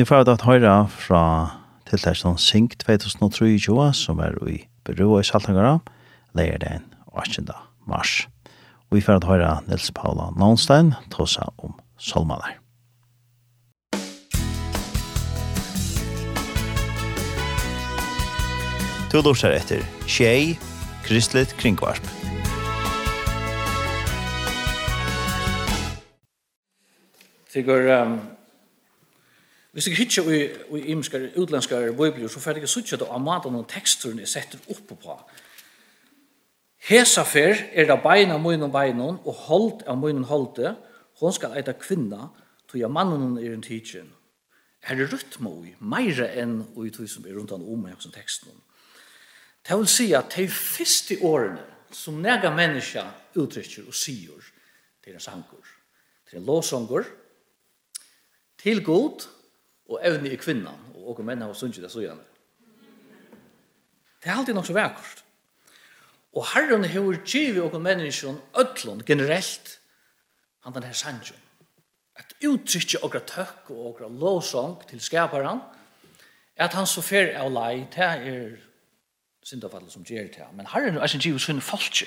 Nu får jeg høyra fra tiltakstånd Sink 2023, som er i Berua i Saltangara, leir den 18. mars. Og vi får høyra Nils Paula Nånstein tåsa om Solmanar. Du lortar etter Tjei, Kristelig Kringvarp. Sigur, um, Hvis jeg hittar i, i imenskare, utlenskare bøyblier, så får jeg ikke suttet av maten og teksturen jeg setter oppe på. Hesa fer er da beina mun og beina og holdt av munnen holdte, hon skal eita kvinna, tog jeg mannen er en tidsin. Her er rytmo i, meire enn og tog som er rundt an om her som teksten. Det vil si at de første årene som nega menneska uttrykker og sier, til en sangur, til en låsangur, til god, og evne i kvinnan, og åker menn har sunnit det så gjerne. Det er alltid nok så vekkert. Og herren har givet åker menneskjon ødlån generelt han den her sannsjon. At uttrykkje og tøkk og åker lovsang til skaparen at han så fer av lei, det er syndafallet som gjør det. Men herren er sin givet sunn folkje.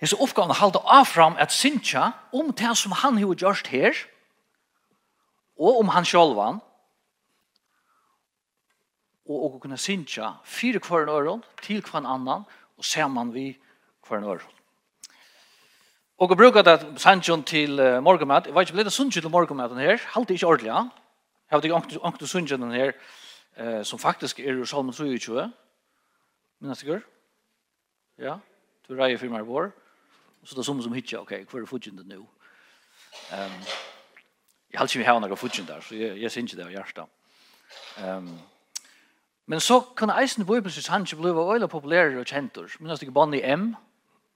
Hese oppgaven halda afram at synsja om det som han hevur gjort her, og om han sjálvan og og kunna synja fire kvarn øron til kvarn annan og saman vi kvarn øron. Og brukar det sanjon til uh, morgumat. Jeg vet ikke om det er sunnsjon til morgumaten her. Halte ikke ordentlig, ja. Jeg vet ikke om det er her eh, som faktisk er i Salmen 23. Minnes ikke? Ja. Du reier firmaer vår. Så det er som som hitja, ok, hver er fudgjende nå? Um, Jeg har ikke vi har noen fudgen der, så jeg, jeg synes ikke det av hjertet. Um, men så kunne eisen bøybel synes han ikke ble øyla populære og kjentur. Minnes du ikke Bonnie M?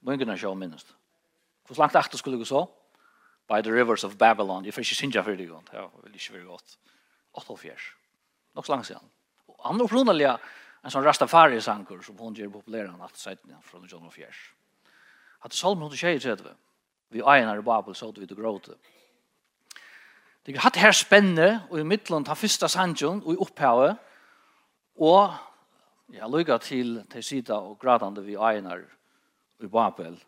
Mungene sjå minnes. Hvor langt etter skulle du så? By the rivers of Babylon. Jeg får ikke synes jeg for det godt. Ja, vel ikke veldig godt. 88. Nok så langt siden. Og han er opprunnelige en sånn Rastafari-sanker som hun gjør populære han alt seiten fra John of Fjers. Hatt Salmon 123. Vi egnar i Babel så vi til gråte. Det har hatt her spenne, og i midtelen ta første sannsjon, og i opphavet, og ja, lykka til til sida og gradande vi einar i Babel.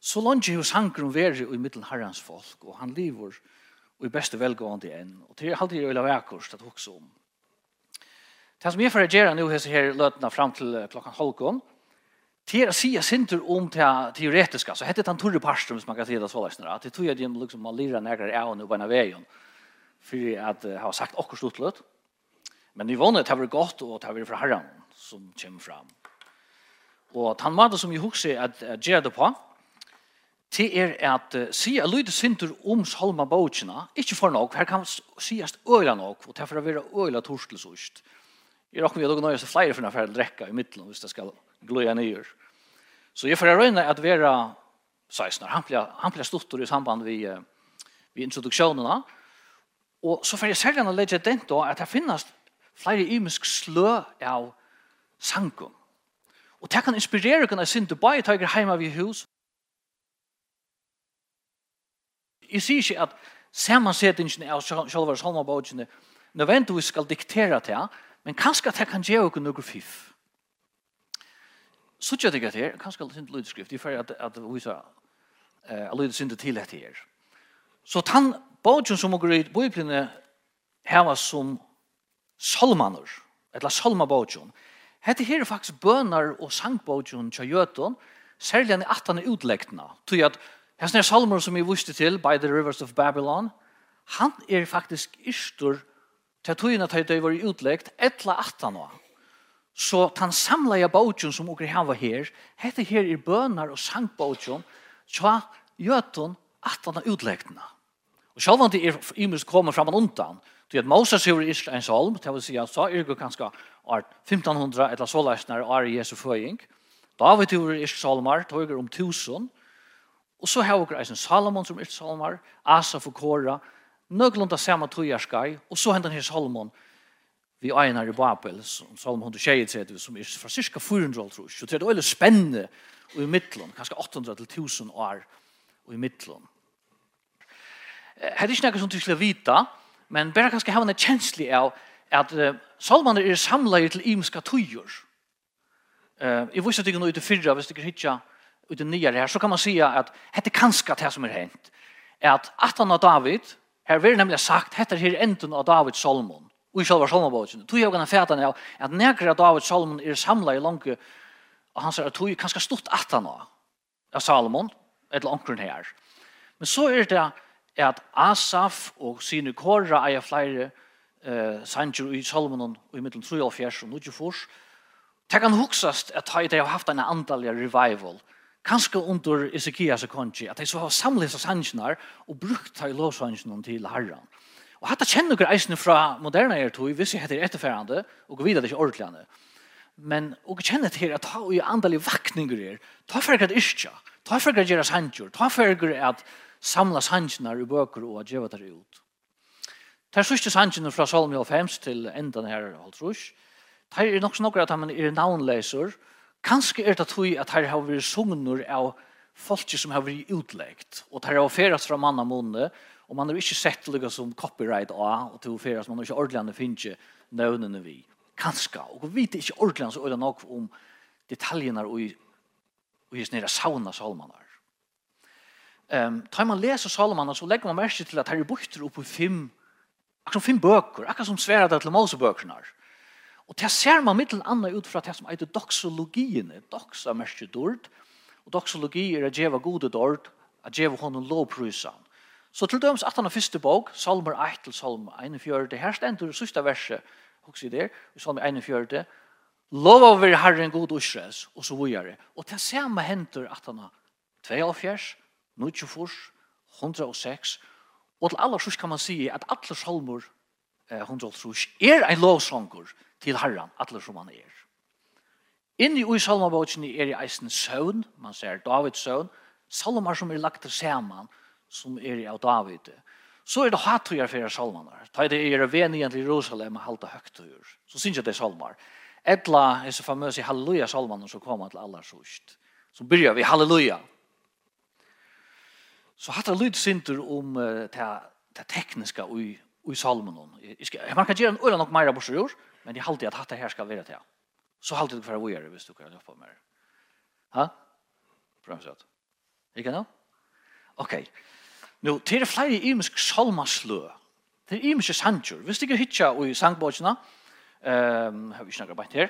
Så langt jo sanker om veri i middelen herrens folk, og han lever og i beste velgående enn. Og til halvtid er det vekkurs til å hukse om. Det som jeg får gjøre nå, her løtene fram til klokkan halvgånd, Det är sia sinter om det teoretiska. Så heter det han Torre Parstrum som man kan säga det så läsnare. Det tror jag det liksom man lirar nägra av nu på en vägen. För att ha sagt också stortlöt. Men ni vann det har varit gott och det har varit för herran som kommer fram. Och han var det som jag huxar att göra det på. Det är att sia lyder sinter om Salma Bouchina. Inte för något. Här kan sias öjla nog. Och därför har vi öjla torstelsust. Jag råkar vi att gå nöjda sig flera för att här färden i mitten Hvis det ska gløya nyer. Så jeg får röna att vara sejsnar. Han blir, han blir stort i samband vid, vid introduksjonene, Og så får jeg særlig å legge den da, at det finnes flere imisk slø av sankum. Og det kan inspirere kunne jeg synte bare tager hjemme ved hus. Jeg sier ikke at samansetningen av sjølve Salmabodgjene nødvendigvis skal diktere til, men kanskje at det kan gjøre noe fiff. Så tjøt jeg her, kanskje litt sint lydskrift, i fyrir at, at vi sa, eh, lydet sint til etter her. Så tann bøtjen som går i bøyplinne heva som salmaner, eller salma bøtjen. Hette her er faktisk bønar og sangbøtjen tja gjøtun, særlig enn i atan utlegtna, tog at hans nær salmer som vi vuste til, By the Rivers of Babylon, han er faktisk istur til togina tøy tøy var utlegt, etla atan og Så den samlede bautjon som dere har her, hette her i bønar og sangbautjon, tja at atan er utlegtene. Og selv om det er imus kommer fram og undan, det er at Moses hører i en salm, det vil si at så er det kanskje 1500 eller så løsner i Jesu føying. David hører i salmar, det er om tusen, Og så har vi en Salomon som er salmar, Asaf og Kora, nøglunda samme tøyarskaj, og så hendan her Salomon, vi einar i Babel, som Salom 123, som er fra cirka 400 år, tror jeg. Så det er veldig spennende i midtelen, kanskje 800 til 1000 år i midtelen. Det er ikke noe som du skulle vite, men bare kanskje ha en kjensli av at uh, Salman er samlet til imenska tøyer. Uh, jeg viser dere nå ute fyrra, hvis dere ikke ute nyere her, så kan man si at dette kanskje det som er hent. At 18 av David, her vil nemlig sagt, dette er enden av David Salomon i sjálva salmabogen. Tog jag kan fæta när att näkra David Salomon är samla i långa och han säger att tog kanske stort att han av Salomon ett långkron här. Men så är det at Asaf og sine kåra eier flere eh, sanger i Salomon og i middelen 3 og 4 og 9 fors. Det kan huksast at de har haft en andalig revival. Kanskje under Ezekias kongi, at de så har samlet seg sangene og brukt de lovsangene til herren. Og hatt kjenner dere eisene fra moderne er tog, hvis jeg heter etterferrande, og går videre til ordentligene. Men og kjenner til at ta og andalige vakninger er, ta for at ikke, ta for at gjøre sannsjord, ta for at samla sannsjene i bøker og at gjøre det ut. Ta sørste sannsjene fra Salmi og Fems til endan her, holdt rusk. Det er nok sånn at man er navnleser. Kanskje er det tog at her har vært sungner av folk som har vært utlegt. og det har vært ferast fra mann og måned, Og man har ikke sett lukka som copyright av og til å fære, så man har ikke ordentlig finne nøvnene vi. Kanska, og vi vet ikke ordentlig så øyne nok om detaljene og i, og i snere sauna salmanar. Um, tar man leser salmanar, så legger man merke til at her er bøkter oppe i fem, akkurat fem bøker, akkurat som sværet til Mosebøkene. Og det ser man mittel annet ut fra det som heter doxologiene, doxa merke dord, og doxologi er at djeva gode dord, at djeva honom lovprysan. Så til døms at han har første bok, Salmer 1 til Salmer 41, her stendur sista verset, også i der, i Salmer 41, Lov av Herren god Israels, og så vujare. Og til samme henter at han har 42, 94, 106, og til aller sørst kan man si at alle salmer eh, 106 er en lovsanger til Herren, alle som han er. Inni i salmerbåten er i eisen søvn, man ser Davids søvn, salmer som er lagt til saman, som er av David. Så er det hattøyer for salmanar. Ta det er ven igjen til Jerusalem og halta høgtøyer. Så synes jeg det er salmar. Etla er så famøse halleluja salmene som kommer til aller sørst. Så begynner vi halleluja. Så hatt det lydsynder om uh, det, det tekniske i, i salmen. Man kan gjøre en øyne nok mer på sjøer, men jeg halte at hatt det her skal være til. Så halte det for å gjøre hvis du kan løpe mer. Ha? Prøv å se. Ikke nå? Okej. Nu, det er flere imisk salmaslø. Det er imiske sanger. Hvis det ikke hitja i sangbåtsina, um, har vi snakket bare her,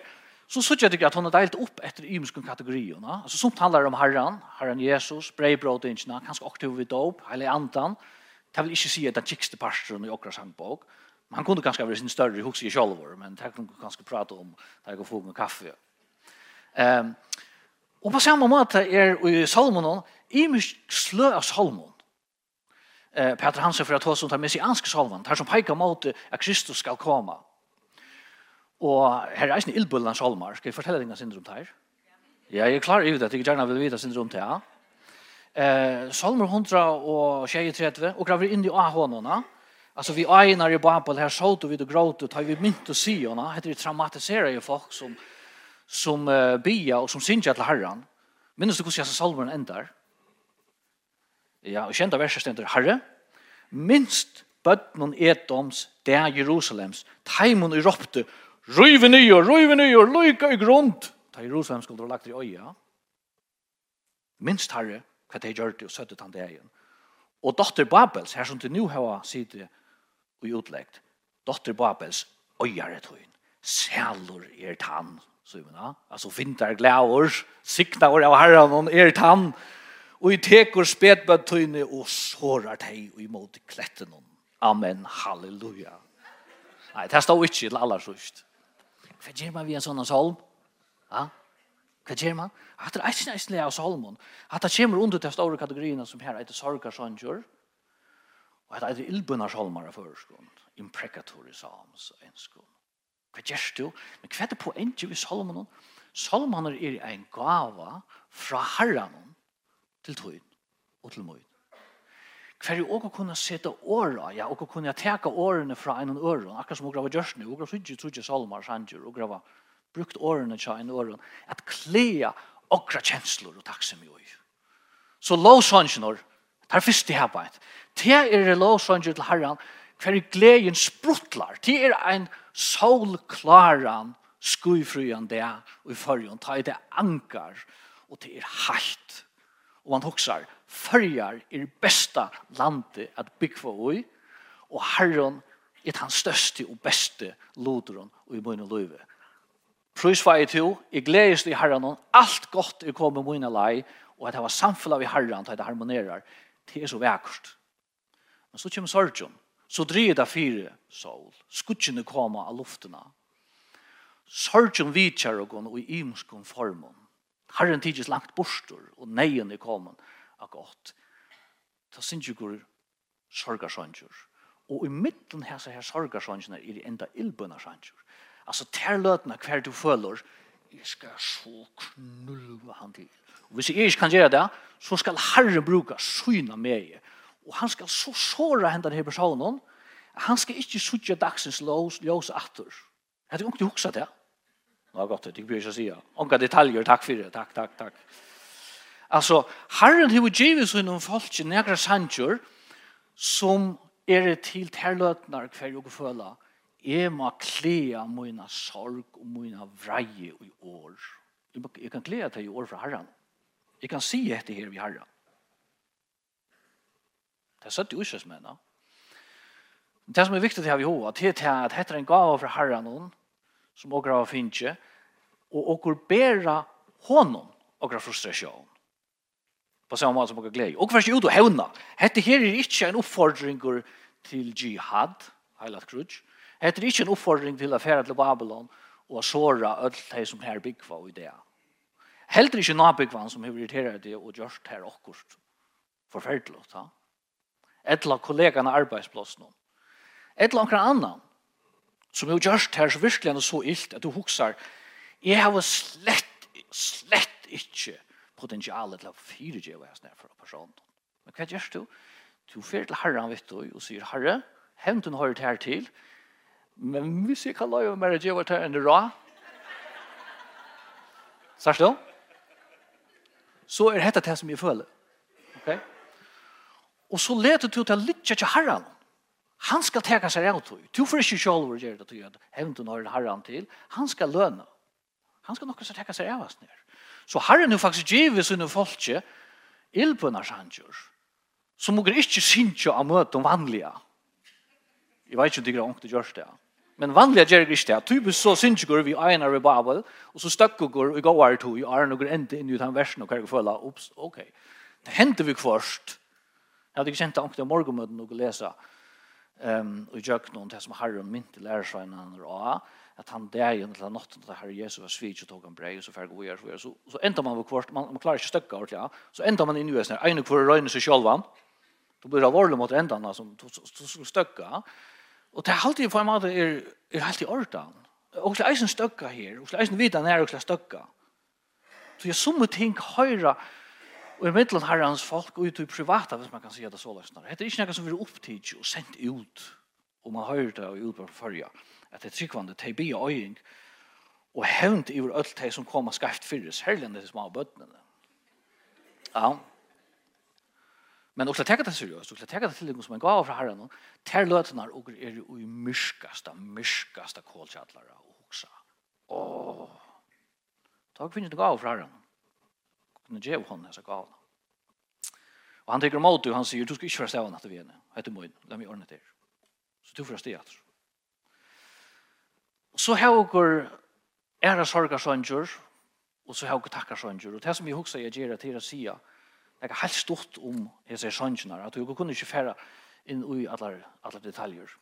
så synes jeg at hun er deilt opp etter imiske kategoriene. Altså, som handler om Herren, Herren Jesus, breibrådingene, kanskje aktiv vid dop, eller andan. Det vil ikke si at den kikste pastoren i okra sangbåk. Man kunne kanskje være sin større hos i kjolvor, men det kunne kanskje prate om det er å få med kaffe. Um, og på samme måte er i Salmonen, imisk slø av Salmonen eh, Peter Hansen för att ta som tar messiansk salvan, tar som pekar mot att Kristus skal koma. Og her er en illbullan salmar, ska jag fortälla dig syndrom om? Ja, jag är klar i det, Jag gärna vill veta syndrom om det. Eh, salmer 100 och 23, och graver in i ahånene, Alltså vi ägnar i Babel här så vi och gråt och tar vi mynt och syona. Det traumatiserar ju folk som, som uh, bia och som syns till Herren. Minns du hur salmen ändar? Ja, og kjenta verset stender, Herre, minst bøtnen etoms, det er Jerusalems, Taimon i ropte, røyve nye, røyve nye, løyka i grund. Ta Jerusalem skulle ha lagt i øya. Minst herre, hva de gjør det og søttet han det igjen. Og dotter Babels, her som til nå hava sitt og utleggt, dotter Babels, øyar et høyn, sælur er tann, så vi da. altså fintar glæur, siknaur av herran, er tann, og i tekur spetbøttøyne og sårar teg og imot kletten. Amen, halleluja. Nei, det står ikke til aller sørst. Hva gjør man ved en sånn salm? Ja? Hva gjør man? At det er ikke næstlig av salmen. At det kommer under til store kategoriene som her heter sorgarsønger, og at det er ildbunna salmer av førskolen, imprecatory psalms og enskolen. Hva gjør du? Men hva er det på enge ved salmen? Salmen er en gava fra herren til tøyen og til møyen. Hver og å kunne sette åra, ja, og kunne teka årene fra en og øren, akkurat som å grave gjørsene, og grava sudje, sudje, salmer, sanger, og grave brukt årene fra en og øren, at klea okra kjensler og taksem i oi. Så lovsanger, det er første her på hebeint, det er lovsanger til herren, hver gleden sprutlar, det er ein solklaran, skufryan det, og i fyrjon, ta i det ankar, og det er heitt, og han hoksar, fyrjar er besta landi at byggva ui, og herron er han største og beste lodron og i munne løyve. Prøys var jeg til, jeg gledes i herran, alt godt er kommet munne lei, og at det var samfunnet vi herran, at det harmonerar, det er så vekkert. Men så kommer sorgen, så drir det fire sol, skutsjene kommer av luftena. Sorgen vidtjer og i imskon formon. Herren tidsis langt bostor, og neien er kommet av godt. Ta sindsjukur sorgarsøndsjur. Og i midten her, her sorgarsøndsjur er det enda illbønarsøndsjur. Altså, ter løtene hver du føler, jeg skal så knullva han til. Og hvis jeg ikke kan gjøre det, så skal Herren bruka syna meg. Og han skal så såra hendan her personen, han skal ikke sutja dagsens ljós, ljós atter. Jeg hadde ikke huksa det. Nå har gått det, det blir ikke å si. Onga detaljer, takk for det, takk, takk, takk. Altså, Herren har givet seg noen folk i negra sannsjør som er til terløtnar hver og føla. Jeg må klea mine sorg og mine vreie i år. Jeg kan klea det i år fra Herren. Jeg kan si etter her vi Herren. Det er søtt i uskjøsmennet. Det som er viktig til å ha i hodet, det er at dette er en gave fra Herren, som åker av finnet, og åker bæra honom åker frustrasjon. På samme måte som åker glede. Og først ut og hevna. Hette her er ikke en oppfordring til jihad, heilat krudj. Hette er ikke en oppfordring til affæra til Babylon og såra alt de som her byggva og idea. Heldur ikke nabyggvann som har irriteret det og gjort her okkurst forferdelig. Etla kollegana av arbeidsplassen. Etla omkring annan som har gjørst her så virkelig er så illt at du huksar jeg har slett slett ikke potensialet til å fyre djeva jeg snart for personen men hva gjørst du? du fyrir til herren vet du og sier herre hevnt hun høyre her til men hvis jeg kan la mer djeva til enn ra Sørst du? Så er dette det som jeg føler. Okay? Og så leter du til å lytte til herren. Han skal teka seg av tog. Du får ikke sjálfur gjøre det til at hevnt og når harran til. Han skal løna. Han skal nokka seg teka seg av oss nær. Så harren er faktisk givet sinne folkje ilbønnar sannsjør. Så må ikke sinnsjå av møte om vanlige. Jeg vet ikke om det er ångte gjørs det. Men vanliga gjør det ikke det. Typisk så sinnsjør vi egnar i Babel, og så støkker går og går tog, og er noe enda inn i den versen og hva jeg føler, ups, ok. Det hender vi først. Jeg hadde ikke kjent det ångte morgenmøten og lesa. Ja um, og gjøk noen til som Herren mynt til lærersveinen han og at han dagen til natten til Herre Jesus var svitj og tog en brei, og så ferg og gjør, så, så, så enda man kvart, man, man klarer ikke støkka ordentlig, ja. så enda man inn i US, en kvart røyne seg sjølva, då blir det alvorlig mot enda han som støkka, og det er alltid på en måte er, er i ordan, og det er eisen støkka her, og det er eisen vidan er og det. Så jeg som ting høyra, Og i middelen har hans folk ut i privata, hvis man kan si det så løsner. Det er ikke noe som blir opptidig og sendt ut, og man hører det og utbør førja, at det er tryggvande, til er og øying, og hevnt i alt det som kommer skreft fyrir, særlig enn det små bøttene. Ja. Men også tenker det seriøst, også tenker det til som en gav fra herren, ter løtene og er jo i myrskaste, myrskaste kålkjattlere og hoksa. Åh. Takk finnes det gav fra herren kunne gjøre henne disse gavene. Og han tenker om åter, og han sier, du skal ikke være stedet etter vi henne, etter min, la meg ordne til. Så du får stedet etter. Så har dere ære sorger sorgarsønger, og så har dere takkarsønger, og det som jeg husker jeg gjør til å si, jeg har helt stort om disse sønnerne, at dere kunne ikke fære inn i alle, alle detaljer.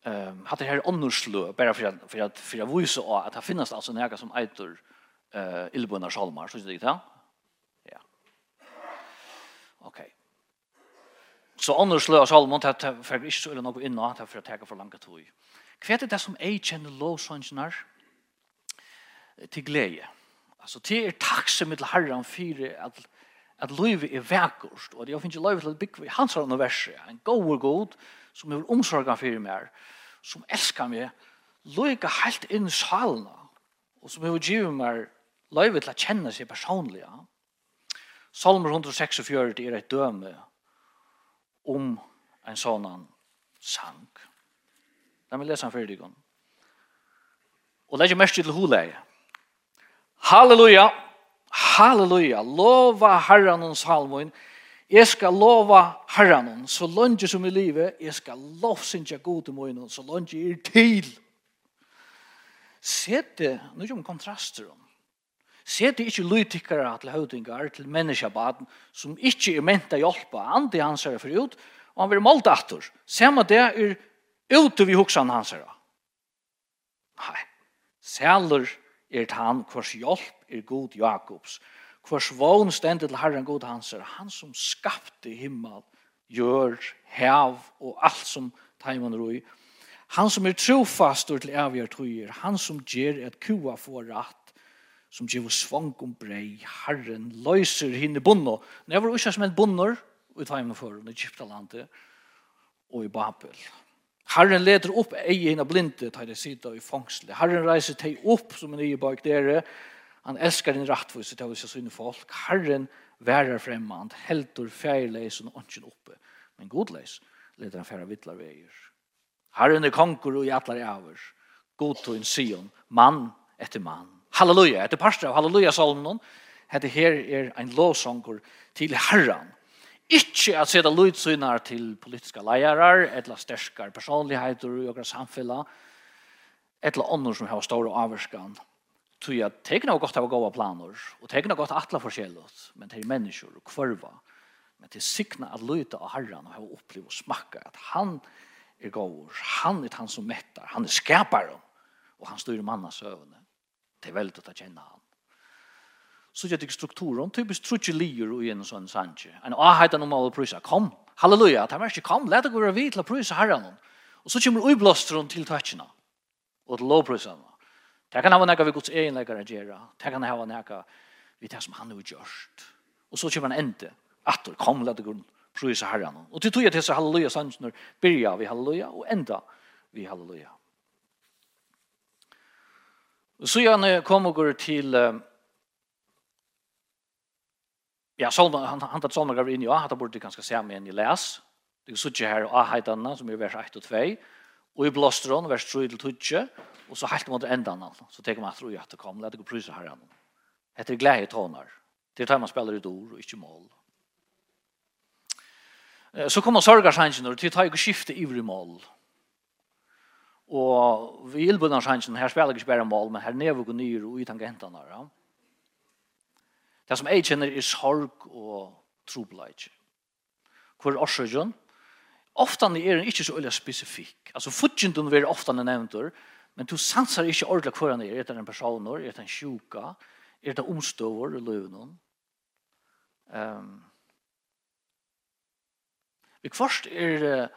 Um, hatt det her ånderslø, bare for at, for at, for at vise at det finnes altså noe som eitur eh illbundna salmar så det ja. Ja. Okej. Så annars slår salmon att för vi så eller något innan att för att ta för långa tid. Kvärt det som age and the low sunshine till glädje. Alltså till er tacksam med Herren för att at løyve i vekkost, og jeg finns ju løyve til big bygge hans har verset, en god god, som er omsorgen for mer som älskar mig løyga helt inn i og som vil givet meg løyve til å kjenne seg personlig. Salmer 146 er et døme om en sånn sang. Da vil lese han fyrir. Og legge mest til huleg. Halleluja! Halleluja! Lova herran og salmoin. Jeg skal lova herran så langt som i livet. Jeg skal lovsynja god til morgen, så langt er til. Se det, nå er det kontraster om. Sete ikke lytikkara til høvdingar, til menneskebaden, som ikke er ment å hjelpe andi hans herra fyrir ut, og han vil målta attur. Sema det er ute vi hoksan hans herra. Nei, sæler er han hvers hjelp er god Jakobs, hvers vogn stendet til herren god hans herra, han som skapte himmel, gjør, hev og alt som taiman roi, Han som er trofastor til avgjør tøyer, han som gjør et kua for rett, som giv oss svang om brei, Herren løyser henne bunno. Når jeg var ikke som en bonnor, i taimen for, i Egyptalandet, og i Babel. Herren leder opp eie hinne blinde, tar det sida i fangsle. Herren reiser teg opp som en nye bak dere, han elskar din rattvise til å se sine folk. Herren værer fremmand, heldur fjærleisen og åndsjen oppe. Men godleis leder han fjæra vittlar veier. Herren er konkur og jatlar i avers. Godtog en sion, mann etter mann halleluja. Det parstra av halleluja-salmen. Det her er ein lovsanger til Herren. Ikke at sette lydsynar til politiska leirar, etla sterskar personligheter i okra samfella, etla ånder som har stor avvarskan. Tui at tegna og godt av gåa planer, og tegna godt atla forskjellet, men til mennesker og kvarva, men til sikna at lyda av herran og ha oppliv og smakka at han er gåur, han er han som mettar, han er skaparen, og han styrir manna søvne. Det er veldig å kjenne han. Så gjør det strukturen, typisk trutje lier og en sånn sanje. En avheit av normale prysa, kom, halleluja, det ta ikke kom, let deg være vidt til å prysa herren. Og så kommer uiblåsteren til tøtjene, og til lovprysene. Det kan ha noe vi gods egenleggere gjøre, det kan ha noe vi tar som han har gjort. Og så kommer han ende, atter, kom, let deg gå prysa herren. Og til tog jeg til seg halleluja sanjen, byrja vi halleluja, og enda vi halleluja. Og så gjerne kom og går til ja, Solman, han, han tatt Solman gav inn, ja, han borde bort se ganske enn i les. Det er sånn her, ah, heitene, som er vers 1 og 2, og i blåstron, vers 3 til 2, og så helt mot endan, så tenker man at det at det kom, let det gå prysa her an. Etter glede tånar. Det er tar man spiller i dor, og ikke mål. Så kommer sorgarsangen, og det tar jo skifte ivrig mål. Ja Og vi ildbunnar sjansen, her spelar ikke bare mål, men her never går nyr og utan gentene. Ja? Det som jeg kjenner er sorg og trobleid. Hvor er årsøkjen? Oftan er den ikke så øyelig spesifikk. Altså, fudgjenden vil ofta den nevntur, men du sansar ikke ordentlig hva han er. Er det en person, er det en sjuka, er det omstøver i løven. Um, vi kvarst er,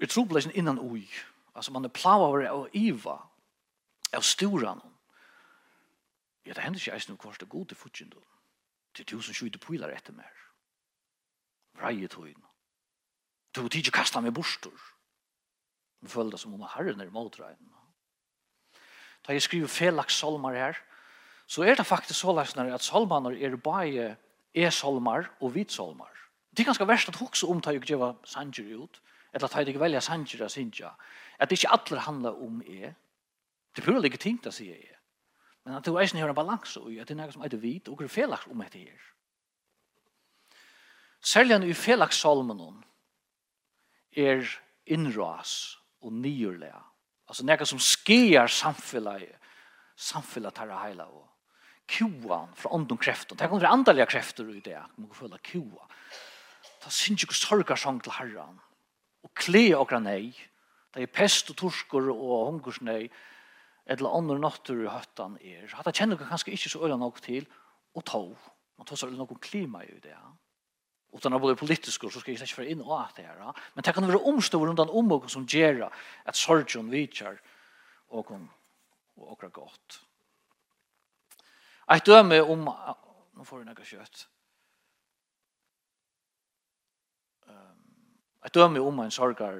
er trobleid innan ui. Ja Alltså man är plavar och iva. Av storan. Ja, det händer sig att nu kostar god i futchen då. Det är tusen skjuter pilar efter mer. Vrajet hojn. Du tidig kastar med borstor. Men följda som om herren är mot regn. Da jeg skriver felaks solmar her, så er det faktisk så løsner at solmaner er bare e-solmar og hvit solmar. Det er ganske verst at hokse om da jeg gjør sanger ut eller at jeg velja sanger og synger, at det ikke alle handler om jeg. Det er pura ting å si jeg. Men at du er ikke en balans og at det er noe som er vidt og er felaks om dette her. Særlig i felakssalmen er innras og nyrlega. Altså noe som skier samfunnet, samfunnet tar det hele og kjoan fra ånden kreften. Det kommer andre krefter ut i det. Man kan føle kjoa. Det synes ikke sorgarsang til herren kle og nei, det er pest og torskor og hungersnei, eller andre natter i høttan er. Hatta kjenner dere kanskje ikke så øyne nok til, å ta. Man tåsar øyla noen klima i det. Og den er både politisk, så skal jeg ikke være inn og at det her. Men det kan være omstående rundt den omgången som gjør at sorgen vidtjer og okra godt. Jeg dømer om... Nå får jeg noe kjøtt. Jeg dømer om en sorgar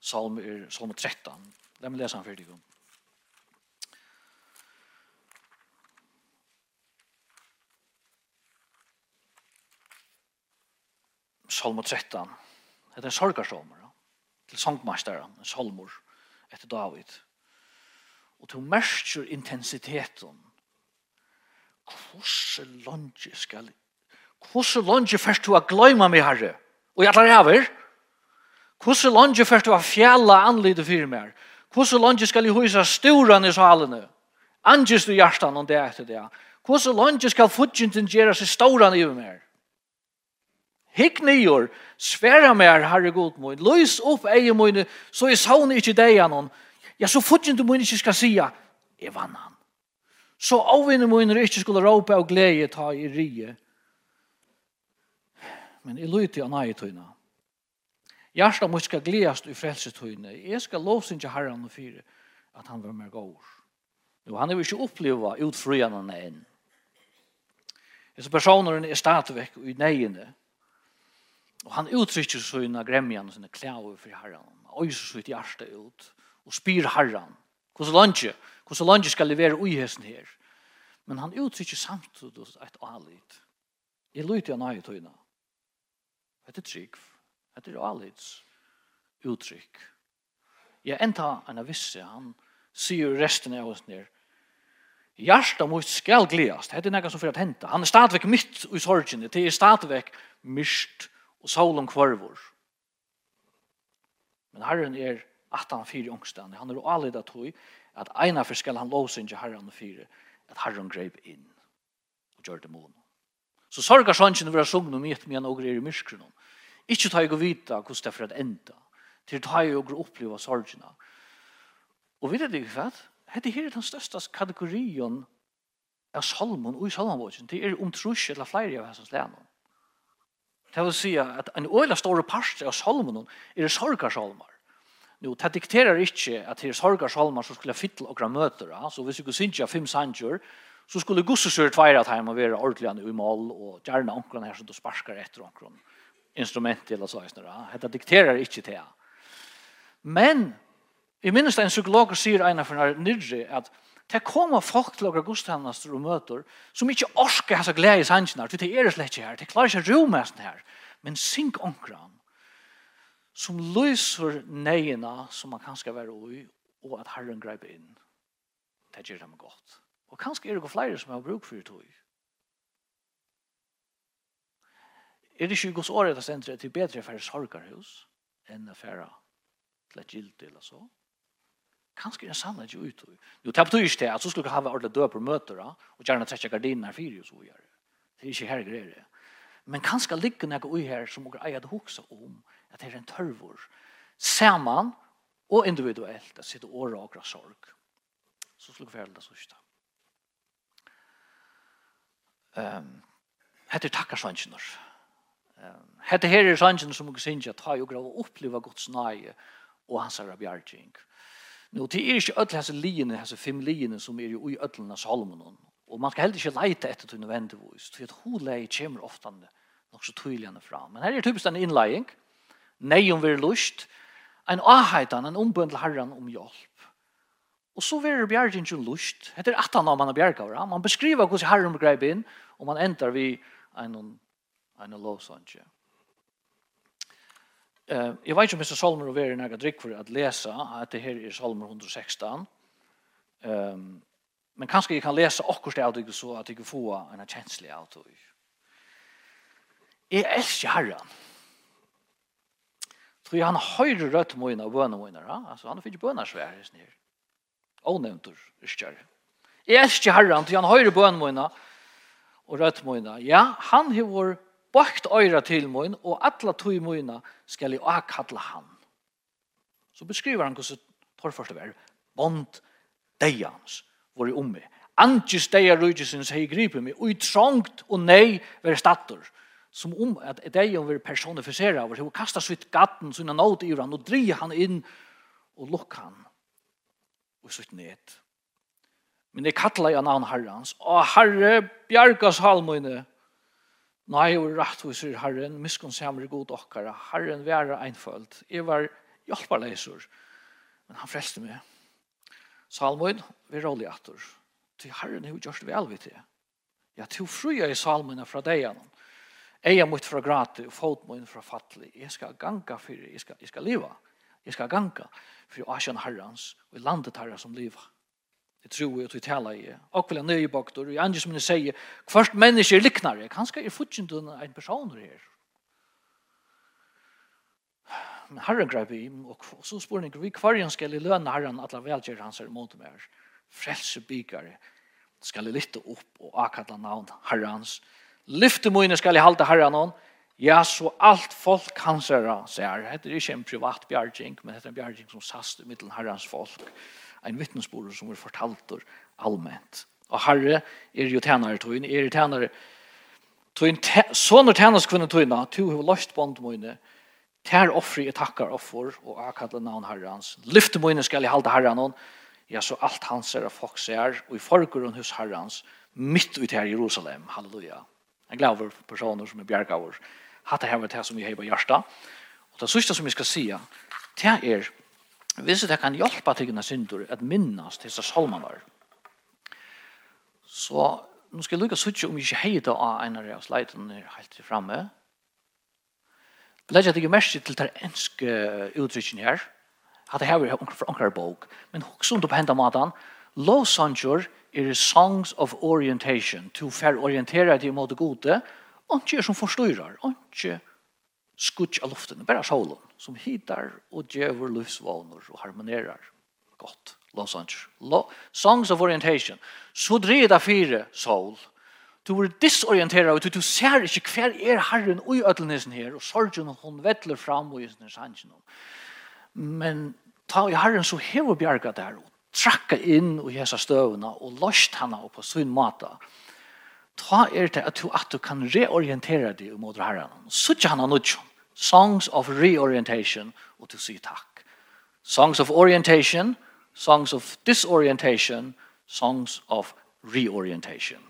salm salm 13. La meg lese han fyrir om. Salm 13. Det er en sorgarsalm. Til sangmasteren, en salmor etter David. Og til mersker intensiteten. Hvordan langt skal Hvordan langt først du har gløyma meg, herre? Og jeg tar over. Hvordan landet først du har fjalla anlidet for meg? Hvordan landet skal jeg husa storan i salene? Angest du hjertan om det etter det. Hvordan landet skal fudgjenten gjøre seg storan i meg? Hikk nyår, sværa mer, herre god min, løys opp eie min, så jeg savner ikke deg anon. Ja, så fudgjenten min ikke skal sija, jeg vann han. Så avvinner min ikke skulle råpe og glede ta i rige. Men jeg lytte av nei tøyna. Hjärsta mot ska glädjas i frälsetøyne. Jeg skal lovsynja herran og fyre at han var mer gård. Nu, han er jo ikke oppleva utfrøyene enn. Disse personer er stadigvæk i neiene. Og han uttrykker sina gremjan og sina klæver for herran. Han øyser sitt hjerte ut og spyr herran. Hvordan landje? Hvordan landje skal levere uihessen her? Men han uttrykker samtidig et alit. Jeg lytter han av i tøyna. Det er trygg det er alids uttrykk. Jeg ja, enda han visse, han sier resten av oss nere, Hjarta mot skal gleast. Det er nekka som fyrir at henta. Han er stadigvæk mitt i sorgene. Det er stadigvæk mist og solen kvarvor. Men herren er at han fyrer ångstande. Han er alida tog at ena for skal han lovsynge herren og fyrir at herren greip inn og gjør det mån. Så sorgar sången vi har sunget om mitt men og er i myskrenom. Ikke ta jeg å vite hvordan det er for et enda. Til ta jeg å oppleve sorgene. Og vet du hva? Hette her er den største kategorien av salmon og i salmonbogen. Det er trus eller flere av hans lennom. Det vil si at en øyla store part av salmonen er sorgarsalmer. Nu, det dikterer ikke at det er sorgarsalmer som skulle fytle og møter. Så hvis vi kunne synge fem sanger, så skulle gussesur tveira at heima være ordentlig i mål og gjerne onkron her som du sparskar etter onkron instrument til oss øyne. Hette dikterer ikke det. Men, i minnes det en psykolog sier en av denne nyrre, at det kommer folk til åker gudstjenester og møter som ikke orsker hans glede i sannsene, for det er slett ikke her, det klarer ikke ro med sånn her, men synk omkran, som lyser neina som man kanskje være ui, og at Herren greip inn. Det gjør dem godt. Og kanskje er det flere som har bruk for det tog. Er det ikke gos året at sendre til bedre for sorgarhus enn affæra til et gild eller så? Kanskje er det sannhet ikke ut. Jo, det betyr ikke det, at så skulle ha ordentlig døper møter, og gjerne trekke gardiner fire og så gjør det. Det er ikke her greier det. Men kanskje ligger noe ui her som dere eier det hoksa om, at det er en tørvor. Saman og individuelt, at sitte året og akkurat sorg. Så skulle vi det sørste. Um, Hette takkar svansjoner. Hette Hette her er sannsyn som vi synes at ha jo grav å oppleve Guds nøye og hans herre bjergjeng. Nå, det er ikke ødel hese liene, hese fem liene som er jo i ødelen av Salomon. Og man skal heller ikke leite etter til nødvendigvis, for at holeie kommer ofte nok så tydeligende fram. Men her er typisk en innleiing, nei om vi er lust, en aheitan, en ombønd til herren om hjelp. Og så verer bjergjeng jo lust, heter atan av man er bjergavra, man beskriver hvordan herren greip inn, og man endar vi en en lovsånge. Eh, jag vet inte om Mr. Salmer og Veri nægget drikk för att läsa att det här är Salmer 116. Um, men kanske jag kan läsa också det av så att jag kan få en kjenslig av det. Jag älskar Herren. For han høyre rødt møyne og bønne møyne. Altså, han finner bønnersvær i snir. Ånevntur, ikke Jeg elsker Herren, for han høyre bønne møyne og rødt møyne. Ja, han har bakt øyra til min, og alla tog mine skal jeg akalla han. Så beskriver han hvordan torførst det vær, bond deians, vår i omme. Antjes deia rujtjesins hei gripe meg, og i trångt og nei ver stator, som om at deian vil personifisera, hvor hei kastar sitt gatten, sina nåt i han, og dri han inn, og lukk han, og svitt ned. Men det kattla i annan herrans, og herre, bjargas halmøyne, Nei, og rettviser Herren, miskunnsamere god okkara, Herren være einfølt. Jeg var hjelperleiser, men han frelste meg. Salmoen, vi rolig atter. Til Herren er jo gjørst vel vidt det. Jeg tog fruja i salmoen fra deg gjennom. Eia mot fra grate, og fot mot fra fattelig. Jeg skal ganga for, jeg skal, jeg skal liva. Jeg skal ganga for å asjan herrans, og i landet herra som liva. Det tror jeg at vi talar i. Och nøye jag og jeg då. som jeg sier, hvert menneske er liknar Kanskje er fortfarande en person her. Men herren greip i, og så spør han, vi kvarjen skal i lønne herren at la velgjør hans er mot meg. Frelse bygare skal jeg lytte opp og akadla navn herrens. Lyfte mine skal jeg halte herren hon. Ja, så alt folk hans er, sier. Det er ikke en privat bjergjeng, men det er en bjergjeng som sast i middelen herrens folk. Herrens folk en vittnesbord som er fortalter allment. Og herre er jo tænare tøyne, er tænare tøyne, sånne tænas kvinne tøyne, to har løst bånd mine, tær offri jeg takkar offer, og jeg kallar navn herrans. Lyfte mine skal jeg halda herran ja, så alt hans er av folk ser, og i forgrunn hos herrans, mitt ut her i Jerusalem, halleluja. Jeg glad over personer som er bjergaver. Hatt det her det som vi har i hjertet. Og det sørste som vi skal si, det er Hvis det kan hjelpe tingene synder at minnes til disse salmene så nå skal jeg lukke suttje om ikke heida av en av de leitene helt til fremme. Legger jeg mest til den enske uttrykken her, at det her er fra anker bok, men også om du på hendene maten, lovsanger er songs of orientation, to fair orientera til det gode, og ikke som forstyrrer, og ikke skutsk av luften, bare solen, som hitar og djever livsvåner og harmonerar godt. Los Angeles. Lo Songs of Orientation. Så dreier det fire soul. Du er disorienteret, og du, du ser ikke hver er herren og i ødelnesen her, og sorgen hun vettler fram og i sin sannsyn. Men ta i herren så hever bjerget der, og trakka inn i hesa støvna, og lost henne og på sin mata. Ta er det at du, at du kan reorientere deg mot herren. Suttje henne nødgjom. Songs of reorientation og till sig takk. Songs of orientation, songs of disorientation, songs of reorientation.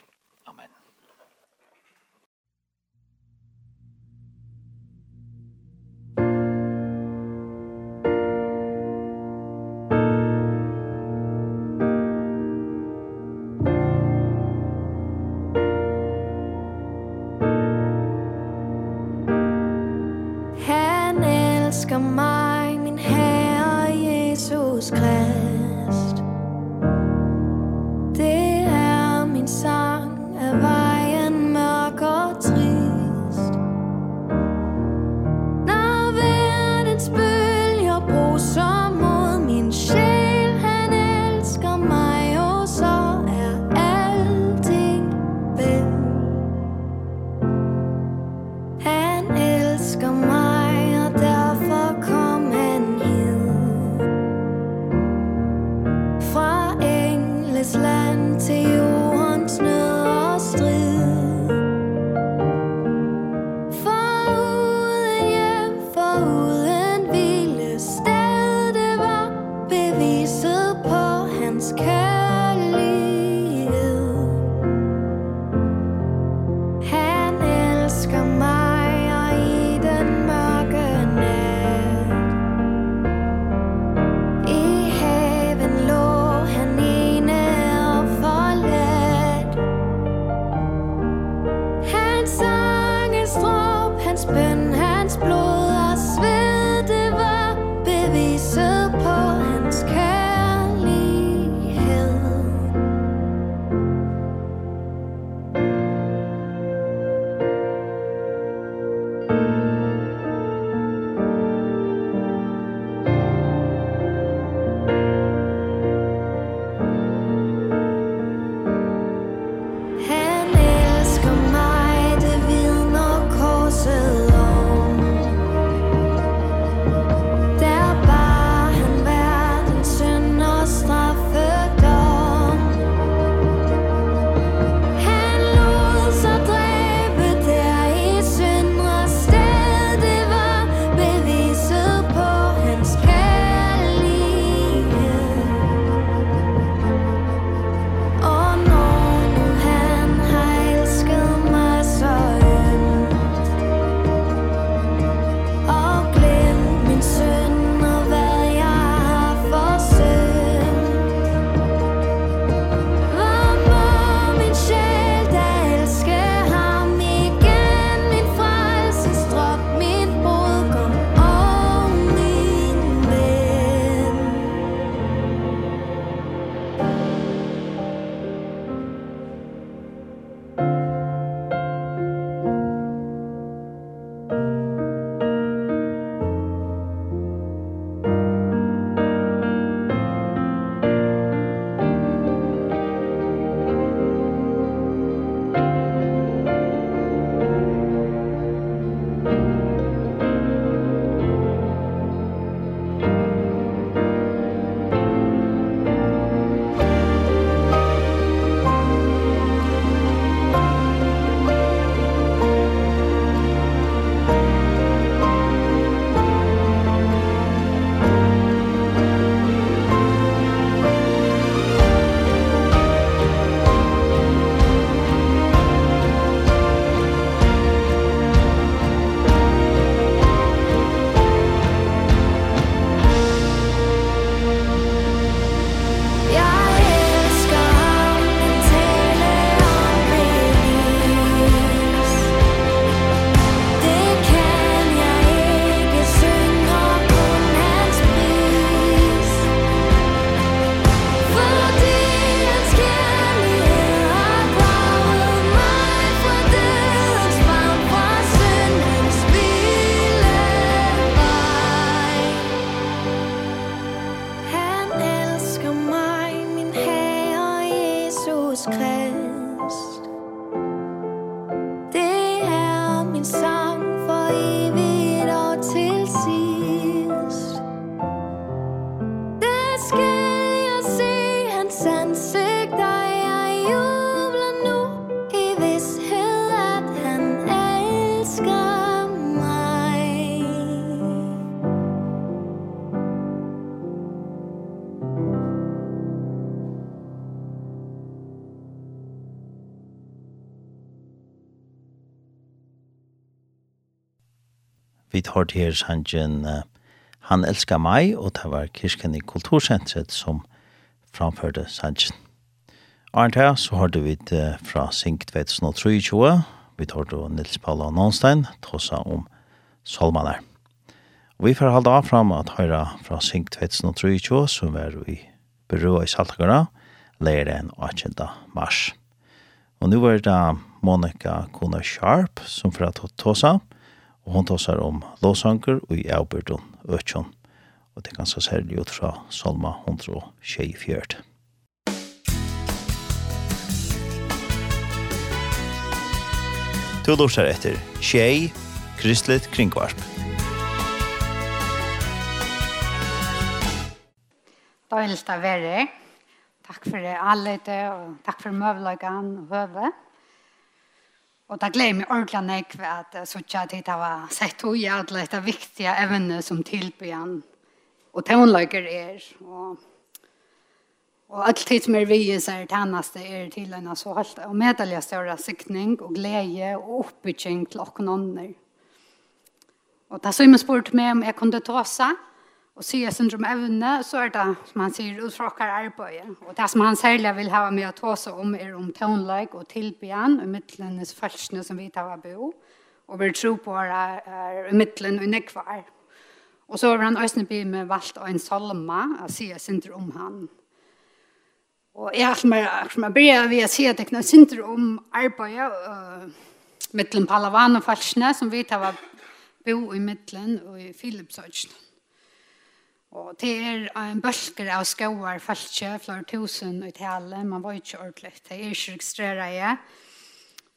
hørt her sangen uh, Han elskar meg, og det var kirken i kultursentret som framførte sangen. Arnt her, så har vi det fra Sink 2023, vi hørte Nils Paula Nånstein, tåsa om Solmaner. Og vi får halda fram at høyra fra Sink 2023, som er i Berua i Saltagara, leir en 8. mars. Og nu er det Monica Kona Sharp, som fra Tåsa, tåsa, og hon tåsar om låsanker og i Auberton Øtjon, og det kan ganske særlig ut fra Salma 124. Du lortar etter Tjei, Kristelig Kringvarp. Da Døgnlig det verre. Takk for alle det, og takk for møvløkene og høve. Og da gleder meg ordentlig nekve at jeg synes at jeg har sett og gjerne det viktige evne som tilbyen og tøvnløyker er. Og, og alt tid som er vi i seg tjeneste er til henne så holdt og medelige større sikning og glede og oppbygging til åkken ånder. Og da så jeg spurt meg om jeg kunne ta seg och se syndrom evne, så er det som han säger utfråkar arbete och det som han særlig vill ha med å ta seg om är om tonlike och tilbyen, och midtlenes følelsene som vi tar av bo och vi tror på är, er midtlen och nekvar och så har han også blitt med valt och en salma att se syndrom han. Och jeg har mer som jag börjar vi att se att det är syndrom arbete uh, mittlen palavan og følelsene som vi tar av bo i midtlen och i Philipsöjtsen Og det er en bølger av skoar falskje, flere tusen i tale, man var ikke ordentlig. Det er ikke registreret jeg.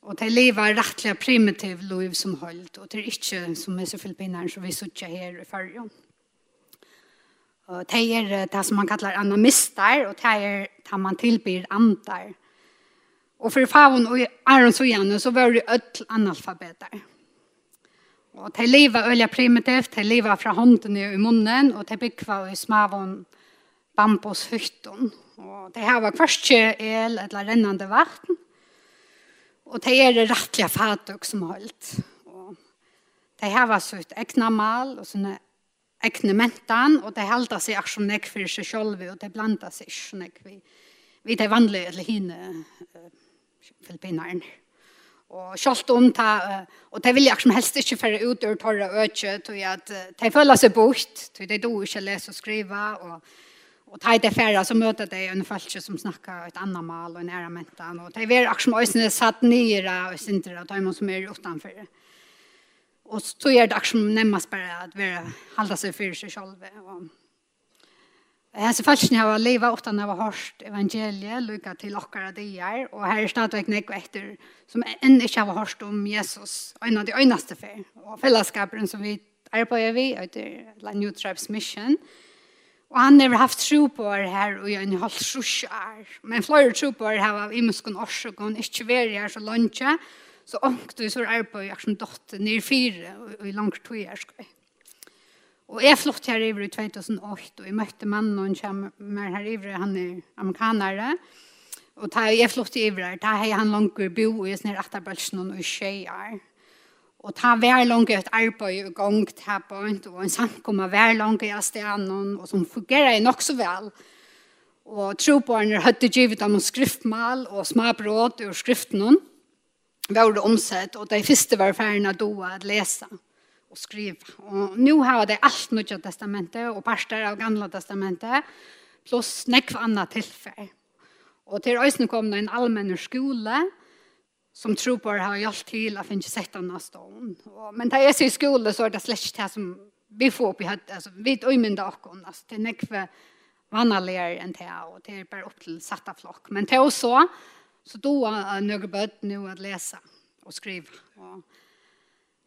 Og det lever rettelig primitiv liv som holdt, og det er ikke som er så filippineren som vi sitter her i fargen. Og det er det som man kallar anamister, og det er det man tilbyr andar. Og for faun og Aron og så var det ødel analfabeter. Og de lever øyla primitivt, de lever fra hånden i munnen, og de bygger i smavån bambushytten. Og de har kvarske el eller rennende vatten. Og de er rettlige fatøk som holdt. Og de har sitt egna mal og sånne egne mentan, og de halda seg akkur som nek for seg sjolvi, og de blanda seg ikke nek vi, vi de vanlige eller hine uh, filipinerne og kjolt om ta, og de jeg som helst ikke føre ut ur torra øtje, til at de føler seg bort, til de do ikke lese og skriva, og, og ta i det færre så møter de en følelse som snakker et annet mal og en ære mentan, og de vil akkurat som øyne satt nyere og sintere, og ta imot som er utenfor. Og så er det akkurat som nemmest bare at vi holder seg for seg selv, og Jeg Hese falskene har livet ofte når vi har hørt evangeliet, lykket til okkara dier, og her er stadigvæk nekve etter som enn ikke har hørt om Jesus, en av de øyneste fer, og fellesskaperen som vi arbeider vi, etter La New Tribes Mission, og han har haft tro på det her, og jeg har hatt trus her, men flere tro på her her av imenskene årsøk, og han ikke veri her så lønnsje, så ångte vi så arbeider jeg som dotter nere fire, og i langt tog jeg skal. Og jeg flott her i 2008, og jeg møtte mannen og han kommer her iver, han er amerikanere. Og da jeg flott iver her, da har han langt bo i sånne rettabelsen og skjeier. Og ta vær langt et arbeid og gang til på, og en samkommer vær langt i stenen, og som fungerer nok så vel. Og trobarn hadde givet dem skriftmal og småbrot og skriften. Vi var omsett, og de første var ferdig å at lese. Og och skriva. Och nu har det alt nødja testamentet och parster av Gamla testamentet plus nekv annat tilfell. Och till ösnen kom det en allmän skola som tror på det har hjulpet till att finne sett annat stånd. Men det är sier skole, så er det släckt här som vi får upp i høyt. Alltså, vi er öjmynda och Altså, det er nekv vanligere enn det och det är bara upp till satta flock. Men det är så, så då är några bøtt nu att läsa och skriva. Och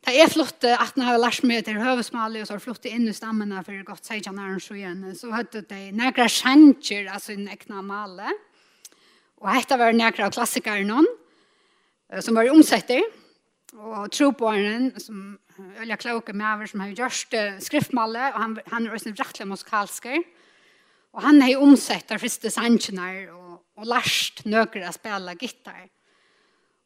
Da flott flyttet han har lært meg til Høvesmalig, og så flott inn i stammene for godt 16 år siden, så hadde det nægra sjanger, av sin nekna male. Og dette var nægra av klassikerne, som var omsetter, og troboeren, som Ølja Klauke med som har gjort skriftmale, og han, han er også en rettelig musikalsker. Og han har omsett de første sangene, og, og lært nøkker å spille gitar.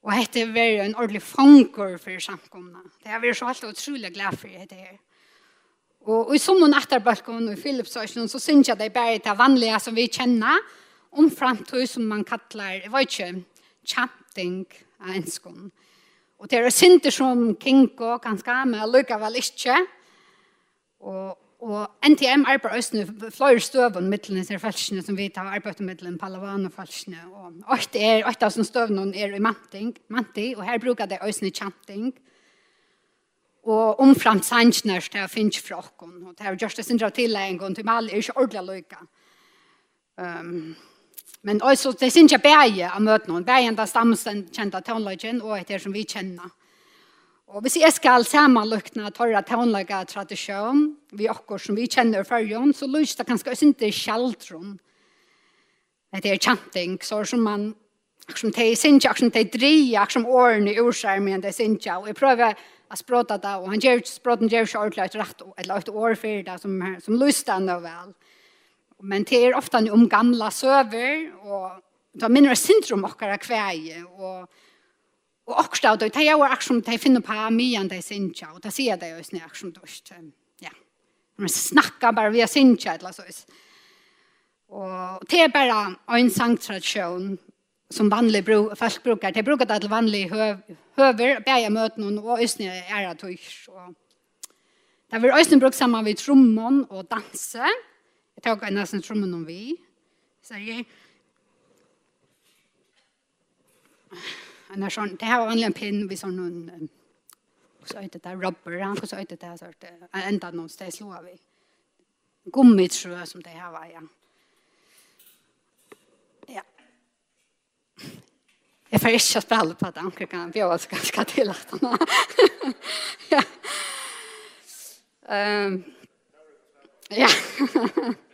Og dette var en ordentlig fanger for samkomna. Det har vært så alt utrolig glad for det her. Og, og i som noen etterbalkon og i Philipsøsjonen så synes jeg det er bare det vanlige som vi kjenner om framtid som man kallar, jeg vet ikke, chanting av enskån. Og det er synder som kinko, kanskje, men lykkevel ikke. Og, Og NTM arbeider også nå flere støvende midlene til falskene som vi tar arbeidet midlene, Palavan og falskene. Og åtte er, åtte av støvende er i Manting, Manti, og her bruker det også chanting. Og omframt sannsnørs til å finne fra åkken. Og det har just det sin dra til til mal er ikke ordentlig lykke. Um, men også, det synes jeg bæge av møtene, bæge av stammen kjente toneløyken, og etter som vi kjenner. Og hvis jeg skal sammenlukne tørre taunlaga tradisjon, vi akkurat som vi kjenner fyrjon, så lyst det kanskje også ikke kjeldtron. Det er kjenting, så som man som de synes, synja, som de dria, som årene ursar men de synja, og jeg prøver å språte det, og han gjør, språten gjør ikke ordentlig et rett, eller et år for det, som, som lyst det vel. Men det er ofta om gamla søver, og det minner syndrom okkara kveie, og Og akkurat av det, det er jo akkurat som de finner på mye enn de sinja, og det sier de jo sånn akkurat som dørst. Ja, de snakker bare via sinja, eller så. Og det er bare en sangtradisjon som vanlig bruk, folk bruker. De bruker det til vanlig høv, høver, bæja møten og øsne er av tøyr. Det er øsne brukt sammen med trommen og danse. Jeg tar ikke nesten trommen om vi. Så jeg... Han har sån det här var en pin vi sån någon så att det där rubber han så att det där sort ända någonstans slå av i gummi tror jag som det här var ja. Ja. Jag får inte spela på det han kan bjuda så ganska till att han. ja. Ehm um, Ja.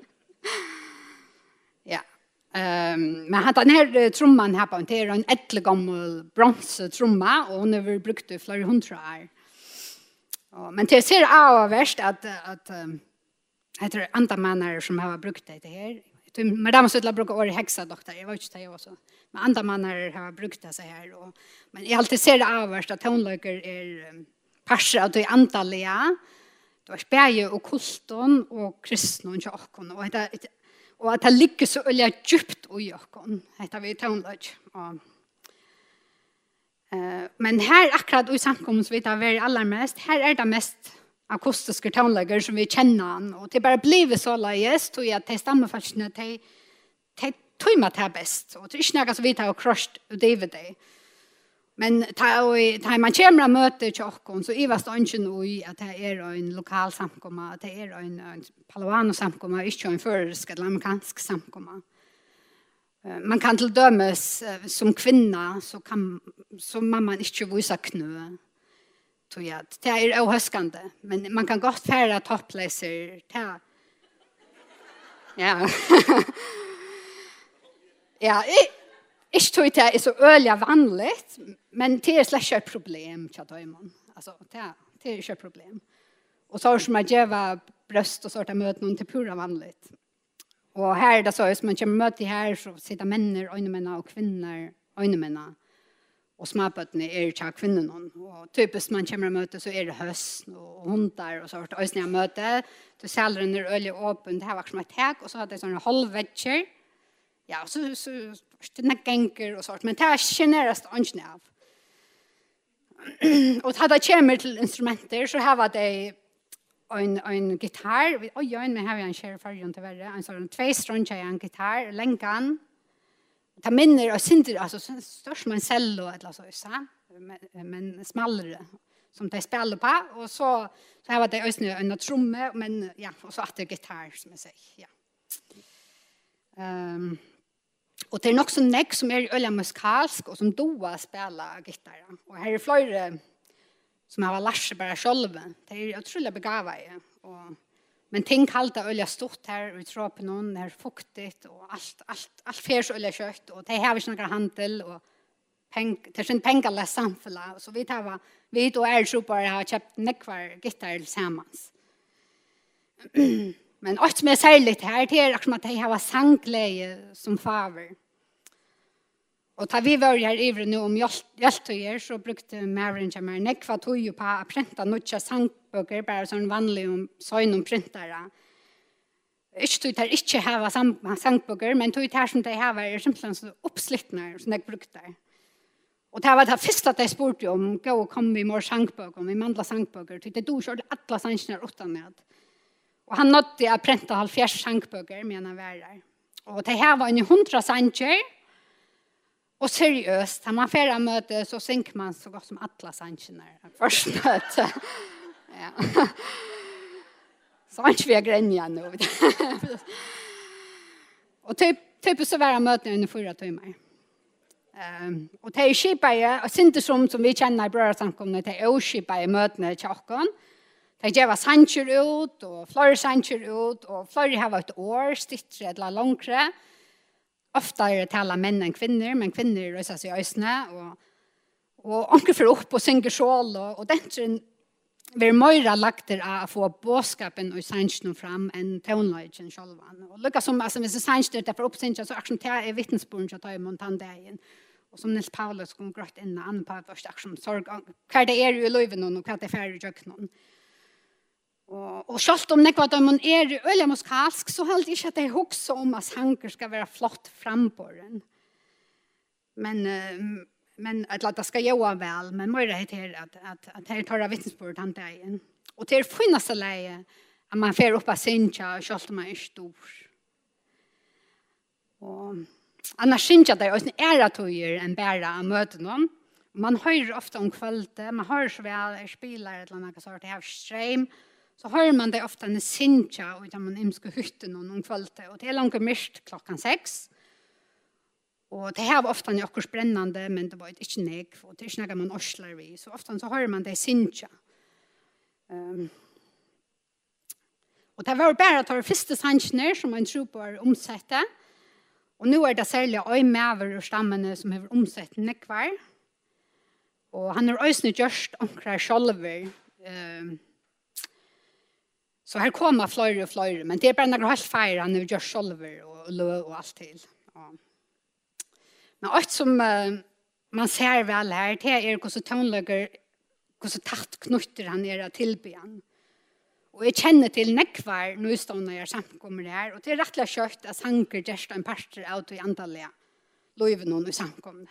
Um, men han den här trumman här på det är en ättle gammal bronstrumma och hon har väl brukt i flera hundra år. Och, men det ser av värst att att um, heter andamanar som har brukt det här. Men de måste jag bruka år hexa doktor. Jag var inte det också. Men andamanar har brukt det så här och men jag alltid ser det av värst att tonlöker är um, parser att det är antaliga. Det var spärje och kulton och kristna och och det Og at det ligger så øyelig djupt i åkken, heter vi i Tøvnløg. Uh, men her akkurat i samkommet som vi tar ved aller mest, her er det mest akustiske tøvnløger som vi kjenner han. Og det bare blir så løyes, tog jeg at de stammefarsene, de, de tog meg til best. Og det er ikke noe som vi tar og krosht og i det. Men tar man kemra møte møter så så er det no i at det er ein lokal samkomma, at det er ein palavano-samkomma, ikkje ein førsk eller amerikansk samkomma. Man kan til dømes som kvinna, så, kan, så må man ikke vise knø. Det er avhøskende, men man kan godt fære toppleser. Ja. ja, i Ikke tog det er så øyelig vanlig, men det er slett ikke et problem, tja døymon. Altså, det er, det er ikke et problem. Og så er det som at jeg var brøst og så er det møte noen til pura vanlig. Og her er det så, hvis man kommer møte her, så sitter menner, øynemennene og kvinner, øynemennene. Og småbøttene er ikke kvinnen. Og typisk man kommer møte, så er det høst og hundar og så er det øyne jeg møte. Så selger den er øyelig åpen, det her var som et hek, og så hadde jeg sånne halvvedger. Ja, så, så stundna gengur och sånt, men det er generast angen av. och det här kommer til instrumenter så har det en, en gitarr, oi, oi, men har jag en kjære färgen til värre, en sånn två strånkar i en gitarr, lenkan. ta minner og synder, alltså störst med en cello eller så, så men, men smallare som de spiller på, och så, så här det ösnö en tromme, men ja, og så att det gitar, som jeg sier, ja. Ehm um, Og det er nok så nekk som er øyla muskalsk og som doa spela gitarra. Og her er flere som har lært seg bare selv. Det er utrolig begava i. Og, men ting kallt er øyla stort her, og i noen, det er fuktigt, og alt, alt, alt fyrs øyla kjøtt, og det har vi ikke noen handel, og peng, det er ikke pengaless samfunnet. Så vi tar vi og er så bare har kjøpt nekvar gitarra sammans. Men alt som er særlig her, det er akkurat at jeg har sangleie som faver. Og da vi var her ivre nå om hjeltøyer, så brukte Maren til meg nekva tog jo på å printe noen sangbøker, bare sånn vanlig om søgn om printere. Ikke tog der ikke hava sangbøker, men tog der som de hava er simpelthen så oppslittende som jeg brukte. Og det var det første at jeg spurte om, gå og kom vi med sangbøker, vi mandla sangbøker, tog det du kjørte alle sangene åttan med. Og han nådde å prente halvfjerds sangbøker, mener han var der. Og det her var en hundra sanger, og seriøst, når man ferdig møte, så synker man så godt som alle sankene først møte. ja. Så han ikke vil grenja nå. og typ, typisk så var han møte under fyra timer. Um, og det er skipet, og syndesrom som som vi kjenner i brødresamkomne, det er også skipet i møtene til åkken, Det gjør sanger ut, og flere sanger ut, og flere har vært år, stittre eller langere. Ofte er det tale menn enn kvinner, men kvinner røyser seg i øsene, og, og anker for opp og synger sjål, og, og den tror vi er mer lagt til å få båskapen og sangene fram enn tøvnløyden selv. Og lukket som, altså, hvis det sangene er derfor oppsynet, så akkurat det er vittnesbord til å ta i montandeien. Og som Nils Paulus kom grått inn, han på at det sorg, hva det er i løyven og hva det er ferdig i jøkken. Og Og, og selv om nekva dømmen er i øyelig muskalsk, så holdt ikke at jeg hukse om at sanger skal være flott frambåren. Men, men at det skal gjøre vel, men må det til at, at, at jeg tar av vittnesbord den dagen. Og til finnes det leie at man fer opp av sinja, selv om man er stor. Og annars sinja det er også en æretøyer enn bæra av møte noen. Man hører ofte om kvalitet, man hører så vel, jeg spiller et eller annet, jeg har streim, og så har man det ofta en sinja och där man imska hytten och om kvällte och det är långt mist klockan 6. Och det här var ofta en jockor spännande men det var inte nek och det snackar man orslar vi så ofta så har man det sinja. Ehm um, Och det var bara att ta första sannsner som man tror på är omsätta. Och nu är det särskilt öj mäver och stammene som har omsett nekvar. Och han har öjsne gjørst omkring sjolver. Ehm Så her kommer flere og flere, men det er bare noe helt feir han gör själver och lö och allt till. Ja. Men alt som uh, man ser vel her, det er hvordan så hvordan tatt knutter han er era tillbyan. Og jeg kjenner til nekvar nøystående jeg samkommer her, og det er rettelig kjørt at sanker gjerst en parter av til antallet løyven og samkomne.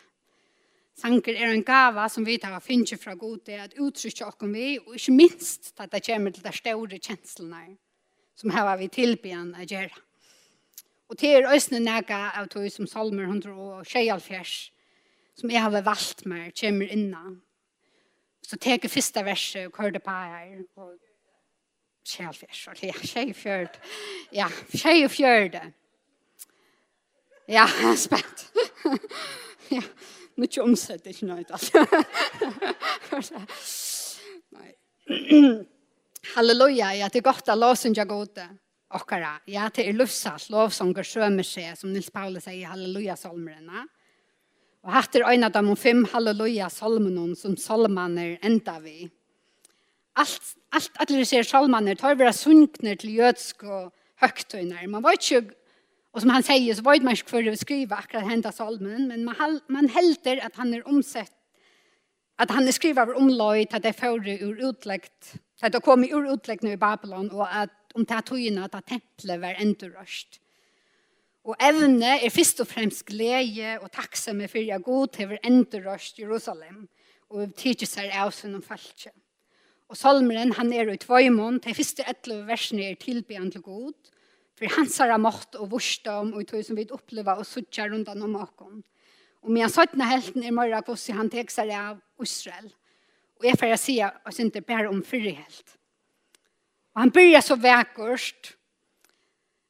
Sanker er en gava som vi tar finnes fra god til at uttrykke oss vi, og ikke minst at det kommer til de store kjenslene som har vi tilbyen å gjøre. Og til er øsne nega av tog som salmer 126, som jeg har valgt meg, kommer innan. Så tek jeg første verset og hører på her, og Kjellfjørs, ja, Kjellfjørd. Ja, Kjellfjørd. Ja, spent. ja nu inte omsätter inte nöjt alltså. Nej. Halleluja, ja, det är gott att låsen jag gode. okkara. Ja, det är lufsalt, lovsånger sömer sig, som Nils Paulus i halleluja-salmerna. Og hatt er øyne av de fem halleluja-salmene som salmaner enda vi. Alt, alt, alle disse salmaner tar vi sunkner til jødsk og høgtøyner. Man vet ikke Och som han säger så var det ikke för att skriva akkurat hända salmen, men man, man helter att han är omsett att han skriver om omløy til det fører ur utläggt att det kom ur utläggt nu i Babylon och att om det togna att tempelet var enda röst. Och evne er først og fremst glede och takksomme for jeg god över ändå röst Jerusalem och tidigt så är avsen om falske. Och salmeren han är ut två mån, første första 11 versen är til till god for hans har makt och vursdom og tog som vi opplever og suttjar rundt om åkken. Og mina sötna helten er mer av hvordan han tek seg av Israel. Og jeg får si at jeg synes inte bare om fyrre helt. Och han begynner så vekkert.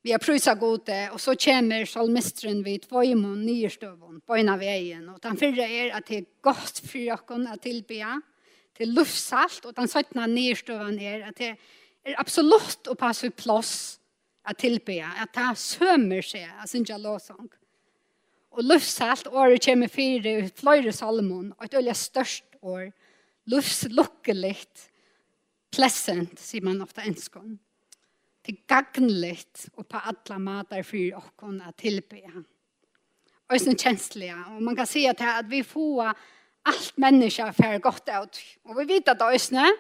Vi har prøvd gode og så kommer salmisteren vid tvøymon nye støvun, på en av veien. Og den fyrre er at det er godt for dere å tilbe til luftsalt, og den sötna nyrstövon er at det er absolutt å passe plass at tilbya, at ta sømer seg, at synja låsang. Og luftsalt året kommer fire fløyre salmon, og et øye størst år, luftslukkelikt, pleasant, sier man ofte enskån. Det gagnligt og på alla matar fyrir okkon at tilbya. Og sånn kjenslige, og man kan si at, att vi får alt menneska för godt ut. Og vi vet at det er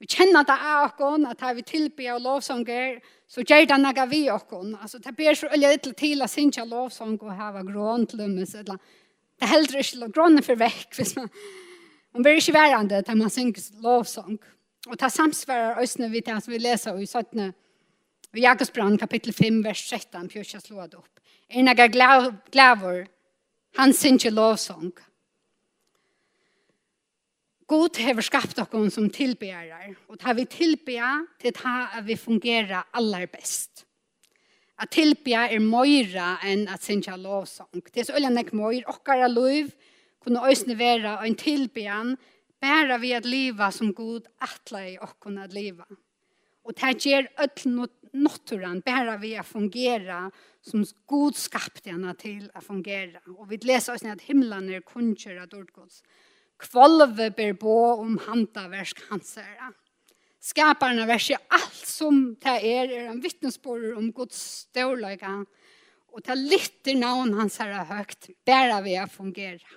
Vi kjenner det av oss, at vi tilbyr og lovsanger, så gjør det noe vi oss. Altså, det blir så øye til til å synge lovsang og hava grån til lømmes, eller det er heller ikke grån for vekk, hvis man, man blir ikke værende til man synger lovsang. Og det samsvarer øsne vi til at vi leser i 17. I Jakobsbrand kapittel 5, vers 13, pjørsja slå det opp. Er noe glæver, han synger lovsong. God hever skapt okkon som tilberar, og ta vi tilbea til ta at vi fungera aller best. At tilbea er møyra enn at sinja lovsong. Det er så øyne nek møyr, okkara luiv, kunne òsne vera og en tilbean, bæra vi at liva som god atla i okkon at liva. Og ta gjer öll noturan, bæra vi at fungera som god skapte henne til at fungera. Og vi leser oss at himlan er kunnskjøra dårdgods. Og kvolve ber på om hantaversk hans herre. Skaparen av alt som det er, er en vittnesbord om Guds ståløyga, og det i navn hans herre høyt, bare vi å fungere.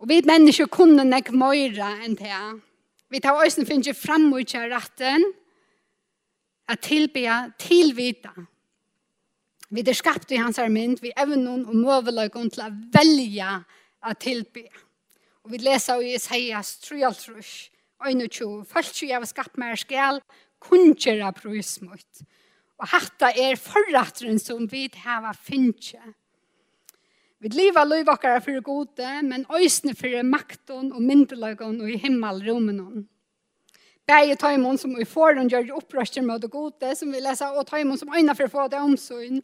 Og vi mennesker kunne nek møyre enn det. Vi tar øyne finner fram og ikke retten, at tilbe, tilvita. Vi er skapt i hans armynd, vi evner og møveløyga til å velge at tilbe. Og vi leser i Isaias 3, 21, Først jo jeg var skapt mer skal, kunngjera brus mot. Og hatta er forratteren som vi har finnje. Vi lever liv okkara for gode, men òsne for makten og myndelagon og i himmelrumenon. Begge tøymon som i forun gjør opprøster med det gode, som vi leser, og tøymon som øyne for å få det omsøgn,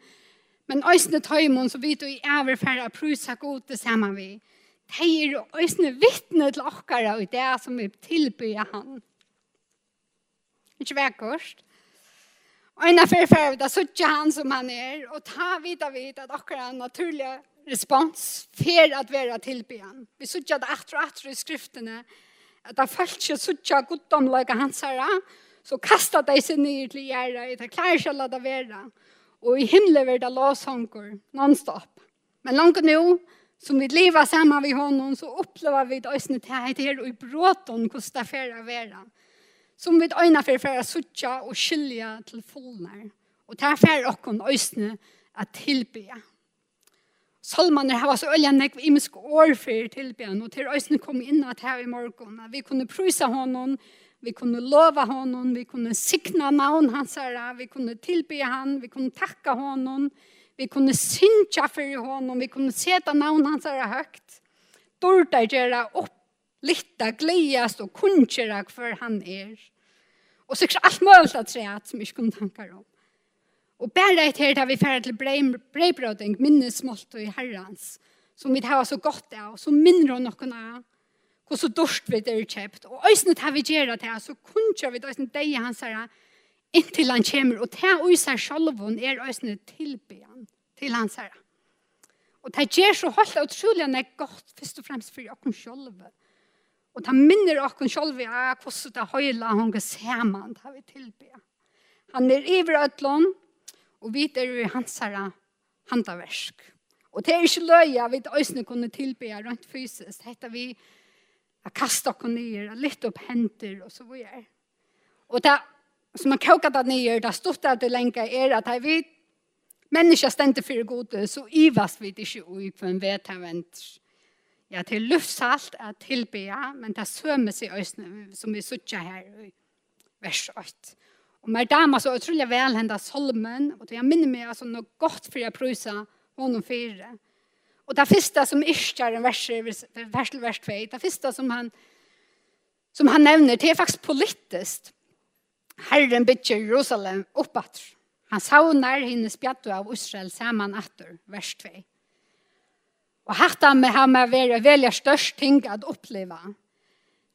Men øysene tøymon som vi tog i overfæra prusa gode sammen vi. De er øysene vittne til okkara og det som vi tilbyr han. Ikke vekkost. Og en affær færd, da suttje han som han er, og ta at okkara naturlige respons fer at vera tilbyan. Vi suttje det etter og etter i skriftene, at det falt ikke suttje goddomlaga hans herra, så kasta de seg ned til gjerra, det klarer ikke å la det være. Og og i himmelen var det låshankor nonstop. Men langt nå, som vi lever sammen med honom, så opplever vi det øyne til at det i bråten hvordan det færer være. Som vi øyne for færer suttja og skilja til fullene. Og det færer okken øyne at tilbyr. Salman har så ølja i imisk år for tilbyen, og til øyne kom inn at her i morgen, at vi kunne prysa honom, Vi kunne lova honom, vi kunne signa navn hans herre, vi kunne tilby han, vi kunne takka honom, vi kunne synja for honom, vi kunne seta navn hans herre högt. Dorda göra upp, litta, glädjas og kunnkjera for han er. Og sikkert alt möjligt att säga som jag kunne tanka om. Og bare et her da vi ferdig til breibrøding, minnesmålt og i herrens, som vi tar så godt av, så minner om noen av, hvor så dårst vi det er kjøpt. Og øyne tar vi gjøre det her, så kunne vi det øyne deg hans her, inntil han kommer, og det øyne sjalvån er øyne tilbyen til hans herre. Og det gjør så holdt utrolig han er godt, først og fremst for dere selv. Og det minner dere selv av hvordan det høyla hun går sammen, det vi tilbyen. Han er iver øtlån, og vi er i hans herre handaversk. Og det er ikke løye at vi øyne kunne tilbe rundt fysisk. Hette vi tilbyen att kasta och ner, att litt opp henter, og så vidare. Og det som har kokar det ned, det stort att det lenge, er at här vi mennesker ständer for god så ivas vi ikke ut for en vedtavent. Ja, til luftsalt er tilbe, men det sömmer seg ösnen som vi sitter her i vers 8. Og mer damer så utrolig vel hendet solmen og det jag minner meg altså noe godt for jeg prösa honom fire. det. Og det første som ischar en vers vers til vers 2, det første som han som han nevner, det er faktisk politisk. Herren bygger Jerusalem oppåt. Han saunar henne spjattet av Israel sammen etter vers 2. Og hatta med ham er vera veldig størst ting å oppleve.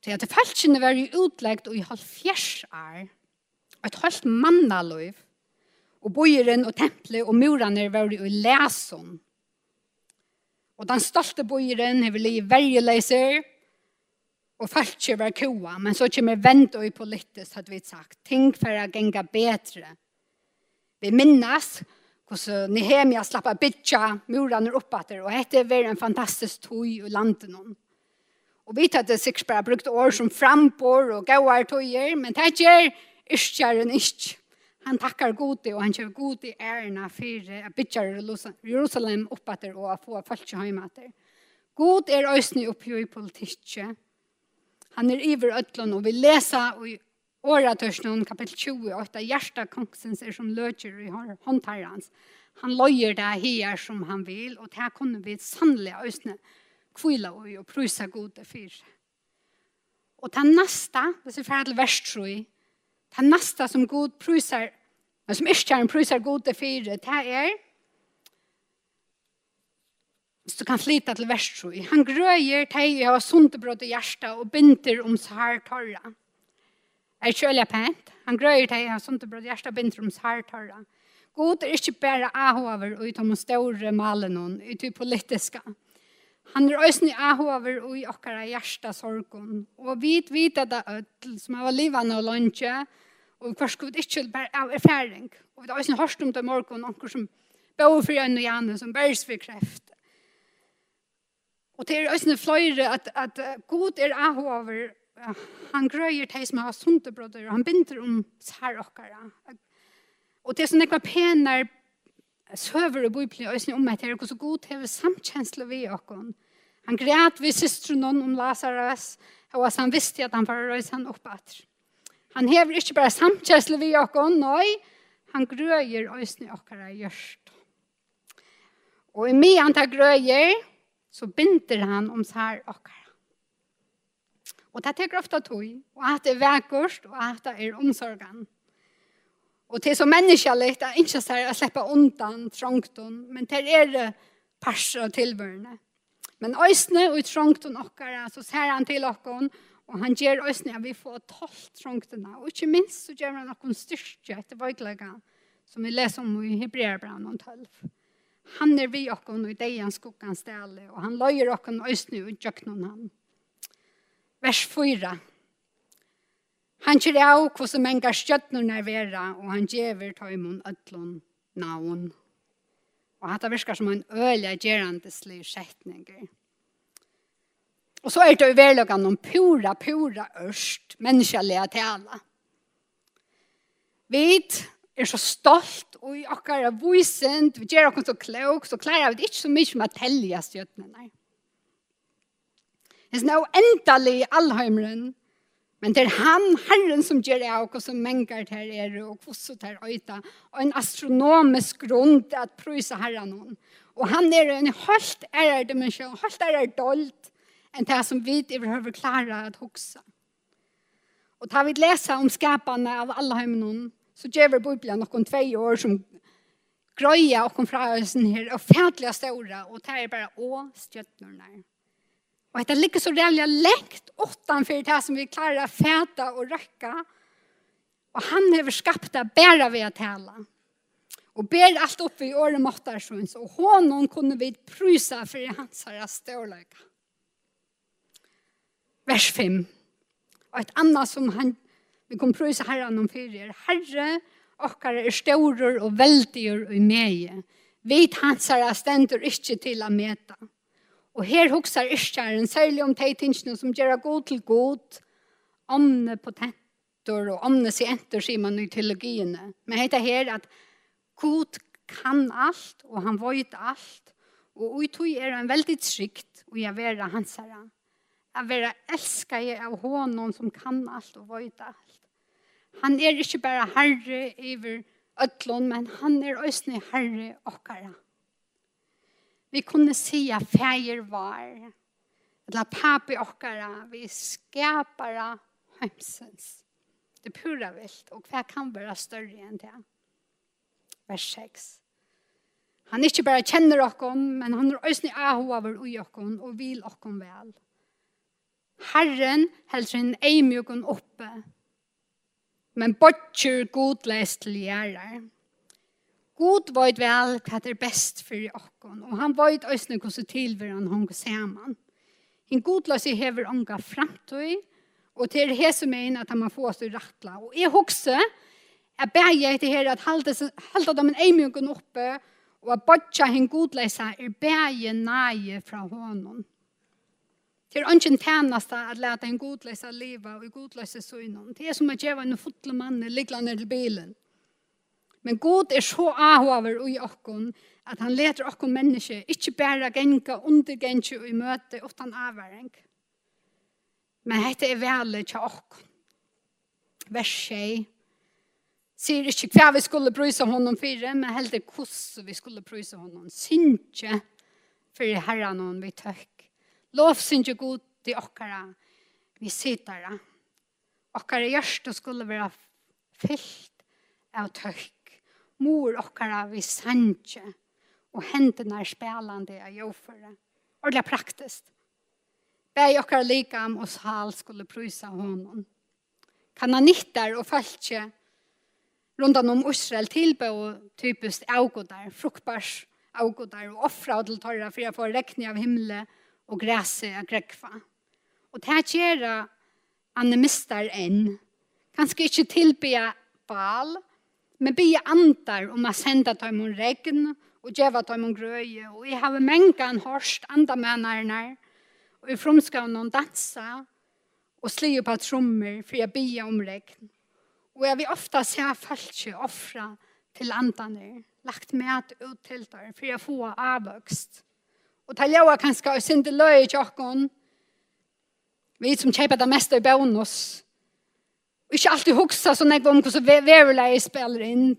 Til at falskene var jo utleggt og i halvfjers år, og et halvt mannaløyv, og boiren og tempelet og murene var jo i leson, Og den stolte bøyren vel i vergeleiser, og falskje var koa, men så kommer vent og politisk, hadde vi sagt. Ting for å genga bedre. Vi minnes hvordan Nehemia slapp av bytja murene oppater, og dette var en fantastisk tog i landet noen. Og vi tatt det sikkert bare brukt år som frambor og gauar tøyer, men det gjør ikke er en ikke. Han tackar gode och han kör gode ärna for å bygga Jerusalem upp att och få folk til hem. God är øsne upp i politikket. Han är iver ødlån, och vi leser i åretørsnån kapitel 20 og etter hjertet kongsens er som löjer i håndtarrans. Han löjer det här som han vill och det här vi sannliga ösne kvila och, och prysa gode för. Och det nästa, vi är til vers 3, Det nästa som god prusar, som ikke er en prusar god til fire, det er hvis du kan flyta til vers 3, Han grøyer teg av sundebrott i hjärsta og binder om sær torra. Er kjølja pent. Han grøyer teg av sundebrott i hjärsta og binder om sær torra. God er ikke bare ahover og utom store malen i det politiska. Han er også nye ahover og i okkara hjärsta sorgon. Og vi vet at det ødel som har livane og lønnsje, Og hver skulle ikke bare av erfaring. Og vi har også en hørst om det morgen, noen som bor for en og gjerne, som bæres for kreft. Og det er også en fløyre at, at god er ahover, han grøyer til som har sunte brødder, og han binder om sær okkara. Og det er sånn ekva penar søver og bøyplig øyne om etter hvordan god hever samkjensle vi okkon. Han græt vi systeren om Lazarus, og han visste at han var røys han opp. Han hever ikke bare samkjæsle vi okkon, nøy, han grøyer øsne okkara gjørst. Og i mye han tar grøyer, så binder han om sær okkara. Og det teker ofta tog, og at det er vekkost, og at det er omsorgen. Og til så menneskelig, det er ikke så å slippe undan trångton, men til er det parser og tilbørende. Men øsne og trångton okkara, så ser han til okkon, og Og han gjør oss når vi får tolv trungtene. Og ikke minst så gjør han noen styrke etter vøygløyga, som vi leser om i Hebreerbrann om tolv. Han er vi okken i deian skoggan stelle, og han løyer okken oss og i han. Vers 4. Han gjør av hvordan menga stjøttene er vera, og han gjør tøymon ødlån navn. Og hatt det virker som en øyelig gjerande slik setninger. Og så er det jo väl noen pura, pura ørst, menneskelige tala. Vi er så stolt og vi i okkara vysent, vi gjør okkara så klok, så klarer vi ikke så mye med å telle stjøtene. Det er sånn endelig i allheimeren, men det er han, Herren, som gjør det, og som mengar til er, og hvordan det er øyta, og en astronomisk grunn til at prøyse Herren hon. Og han er en helt ære dimensjon, helt ære dolt, enn det som vi behøver klare att huxa. Och tar vi läsa om skapene av alla hemmen så gjør vi Bibelen någon två år som gröja och kom fra oss här och färdliga stora och det er bara å stjärnorna. Och det ligger så reellig läkt åttan för det som vi klarar fäta och røkke. Och han har skapat det bare ved å tale. Och ber allt upp i åren måttar så. Och honom kunde vi prysa för hans her storlöka vers 5. Og et annet som han, vi kommer prøve herren om fyrir, Herre, okkar er staurer og veldigur og meie. Vit hansara stendur ikkje til a meta. Og her hugsar iskjæren, særlig om teitingene som gjerra god til god, omne potentor og omne sienter, sier man i teologiene. Men heita her at god kan alt, og han voit alt, og ui tog er en veldig trygt, og jeg vera hansara at være elsket av honom som kan alt og vet alt. Han er ikke bare herre over ødlån, men han er øsne herre okkara. Vi kunne si at feir var, eller papi okkara, vi skapara heimsens. Det er pura vilt, og hva kan være større enn det. Vers 6. Han ikke bare kjenner okkon, men han er også ahover over ui okkon, og vil okkon vel. Vers Herren heldur en eimjukon oppe, men botjer god lest til gjerrar. God veit vel hva det er best for okkon, og han veit òsne hvordan tilveran hong saman. En god i hever onga framtøy, og til hese mein at han må få oss rattla. Og jeg hokse, jeg ber jeg til her at halda dem en eimjukon oppe, og at botja hen godleisa er bæje nage fra honom. Det er ikke en tjeneste at lete en godløse livet og godløse søgnen. Det er som å gjøre en fotle mann liggende til bilen. Men god er så avhover i okken at han leter okken menneske ikke bare genka under genka i møte utan avværing. Men dette er veldig til okken. Vers 6 sier ikke hva vi skulle prøyse honom fire, men heller hvordan vi skulle prøyse honom. Synkje for herren vi tøk Lovsynge god til okkara vi visitara. Okkara hjørste skulle være fyllt av tøkk. Mor okkara vi sanje og hendene er spelande av jordføre. Og det er praktisk. Bei okkara likam og sal skulle prysa honom. Kananitter og falskje rundan om Israel tilbø og typiskt avgodar, fruktbars avgodar og offra og til torra for å få rekning av himmelen og græse av grekva. Og det her kjera animister enn. Kanskje ikke tilbya bal, men be andar om å sende dem om regn og gjøre dem om grøye. Og jeg har mengan hørst andamennerne og i fromskaven noen dansa og sli på trommer for jeg be om regn. Og jeg vil ofta se falske offre til andane, lagt med ut til dem for jeg få avvøkst. Og ta ljóa kanska og syndi løy i tjokkon. Vi som kjeipa det meste i bonus. Og ikke alltid hugsa sånn jeg om hvordan veruleg spiller inn.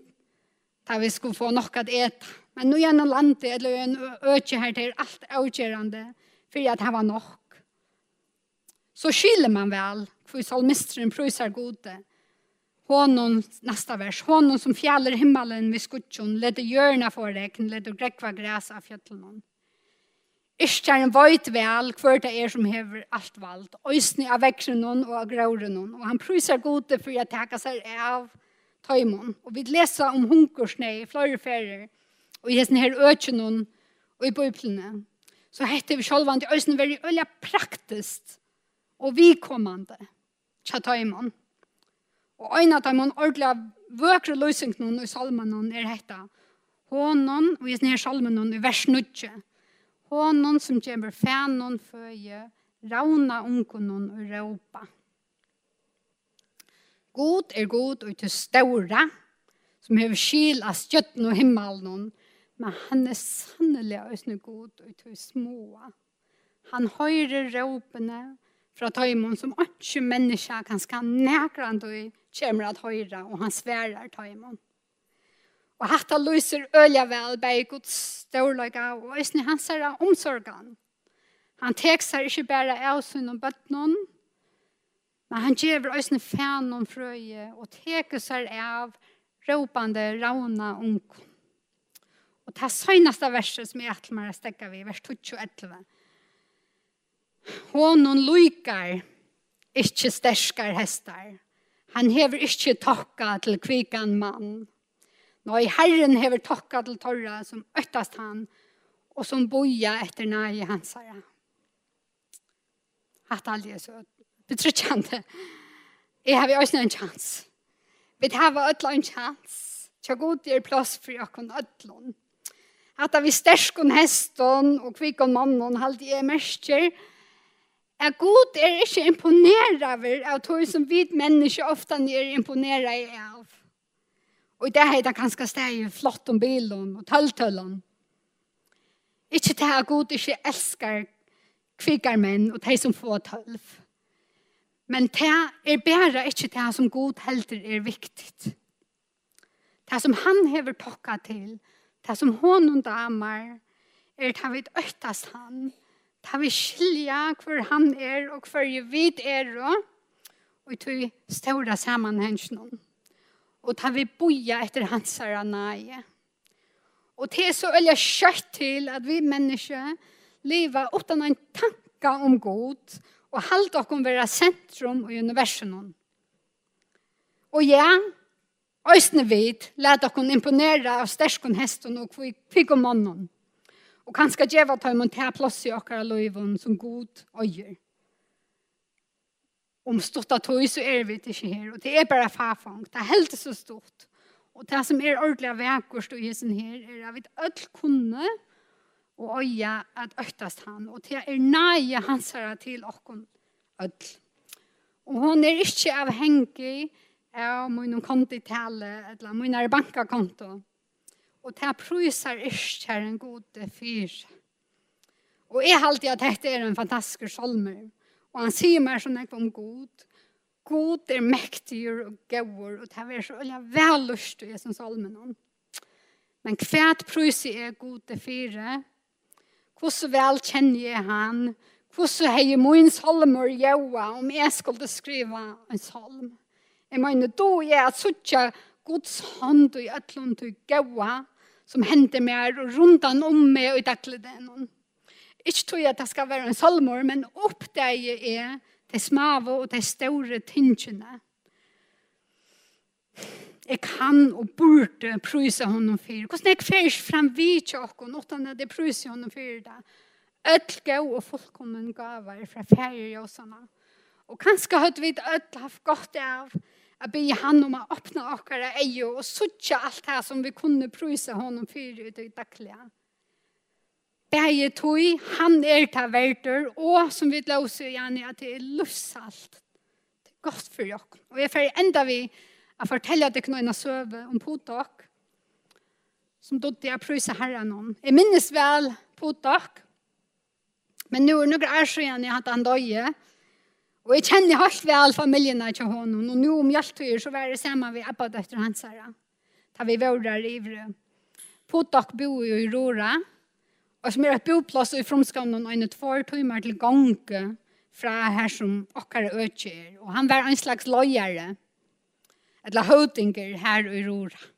Da vi skulle få nok at eta. Men nu gjennom landet, eller en økje her til alt avgjørende, for at det var nok. Så skyller man vel, for salmisteren prøyser gode. Hånden, nästa vers, hånden som fjaller himmelen vid skutjon, leder hjørna for regn, leder grekva gräs av fjöttelmån. Iskjæren veit vel hver det er som hever alt vald, øysni av veksen og av grauren og han prysar gode for at teka seg av tøymon. Og vi lesa om hungersne i flere ferier, og i hesten her økjen og i bøyplene. Så hette vi sjolvan til øysni veri øyla praktist og vikommande tja tøymon. Og øyna tøymon ordla vøkre løsning i salmanon er hetta. Hånon, og i hesten her salmanon i vers 9, honom som kommer fænon føje, rauna unkonon og råpa. God er god og til ståra, som hever skil av stjøtten og himmelen, men han er sannelig øsne god og til små. Han høyre råpene fra tøymon som ikke mennesker kan ska nekrande og kommer at høyre, og han sverar tøymon. Og hatta lyser ølja vel bei Guds storløyga og æsni hans herra omsorgan. Han tek seg bæra bare av sin og bøtnon, men han gjever æsni fan om frøye og tek seg av råpande rauna ung. Og ta søgnaste verset som jeg atlemar meg å vi, vers 21. Hånden lykar, ikkje sterskar hestar. Han hever ikkje takka til kvikan mann. Nei, Herren hever tokka til torra som øttast han, og som boja etter nei hans herre. Hatt aldri så betrykkjande. Jeg har også en chans. Vi har ødla en chans. Tja god er plass for jokken ødlån. Hatt vi sterskon heston og kvikon mannen halde jeg mersker, at god er ikke imponera av tog som vi mennesker ofta er imponera av Og det er det ganske steg flott om bilen og tøltøllen. Ikke det er god ikke elsker kvikker menn og de som får tølv. Men det er bare ikke det som god helter er viktig. Det som han hever tokka til, det som hon og damer, er det vi øktast han, det vi skilja hvor han er og hvor vi vet er, og i tog ståra sammanhengen og ta vi boja etter hans herre nei. Og det er så øye kjøtt til at vi mennesker lever uten en tanke om god og halde okkom vera sentrum i universum. Og ja, Øysene vid, let okon imponera av sterskon hesten og kvikk og mannen. Og kanskje djeva ta imon ta plass i okkara loivon som god øyer om stort at tog, så er vi ikke her. Og det er bare farfang. Det er helt så stort. Og det som er ordentlig av vekkost og jesen her, er at vi ødel kunne og øye at øktast han. Og det er nøye hans her til åkken ødel. Og hun er ikke avhengig av min kontitale, eller min bankakonto. Og det prøyser ikke her en god fyr. Og jeg halte at dette er en fantastisk solmer. Og han sier meg sånn jeg om god. God er mektigur og gaur, og det er så veldig vellust i som salmen. Men hvert prøys er god til fire. Hvordan vel kjenner jeg han? Hvordan har jeg min salmer gjøre om jeg skulle skrive en salm? Jeg mener, da er jeg at suttje Guds hånd og i ætlund og gaua som hender meg og rundan om meg og i dagligen. Ikke tror jeg at det skal være en salmor, men oppdage er de smave og de store tingene. Jeg kan og burde prysa honom for. Hvordan jeg fyrer frem vi og utan at jeg prysa honom for det. Øtl gav og fullkommen gaver fra færger jøsene. Og kanskje hadde vi øtl haft godt av at be han om å åpne akkurat eie og suttje alt det som vi kunne prysa honom for ut i daglighet. Bæje tog, han er ta verter, og som vi låser igjen, at det er lussalt. Det er godt for dere. Og jeg får enda vi å fortelle dere noen av søve om potok, som dødde jeg prøyse herren om. Jeg minnes vel potok, men nå er noen år siden jeg hadde han døye, og jeg kjenner helt vel familiene til honom, og nå om hjelptøyer så var det sammen vi ebbet døtter hans herre, da vi var der i Potok bor jo i Rora, Og som er et boplass i fromskamnen og en tvær timer til gange fra her som okkar økjer. Og han var en slags løyere, eller høytinger her i Rora.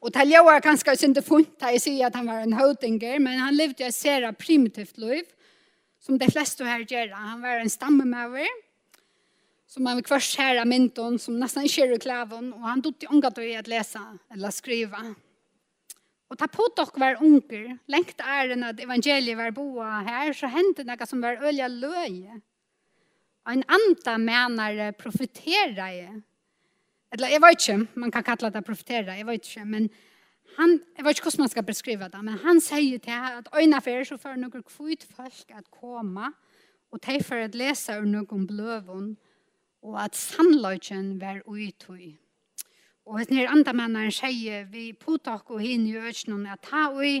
Og til jeg var ganske synte funnet da jeg sier at han var en høytinger, men han levde et sere primitivt liv, som de fleste her gjør. Han var en stammemøver, som han kvart her av mynton, som nesten ikke er i klæven, og han dutte omgatt å lese eller skrive. Og ta på dere var unger, lengt æren at evangeliet var boa her, så hendte noe som var ølja løye. Og en anda mener profetera jeg. Eller jeg vet ikke, man kan kalla det profetera, jeg vet ikke, men han, jeg vet ikke hvordan man skal beskriva det, men han sier til at øyne for så får noen kvitt folk at komme, og de for at lese ur noen bløvun, og at sannløyken var uitøy. Og hvis nere andre mennene sier vi påtak og hinn i økene at ta og i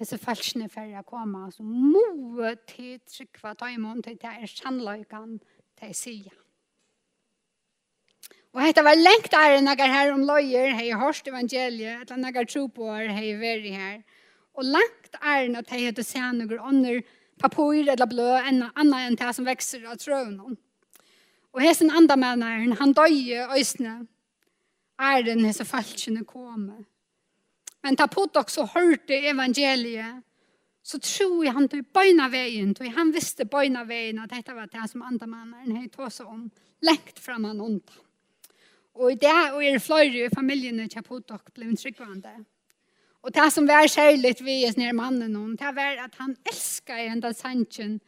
disse falskene færre koma. Så må til trykva ta imot til det er sannløyken til sida. Og dette var lengt ære nagar her om løyer, hei hørst evangeliet, eller nagar tro på her, hei veri her. Og lengt ære at hei heter se noen ånder papur eller blø, enn anna enn det som vekser av trøvnen. Og hesten andre mennene, han døye øysene, er den hese falskene komme. Men ta på dere så hørte evangeliet, så tror jeg han tog bøyna veien, tog han visste bøyna veien at dette var det som andre mannen hei tog seg om, lengt fram han ondt. Og i det og er flere i familien til dere ble tryggvande. Og det som var særlig vi er nere mannen om, det var at han elsket en av sannsyn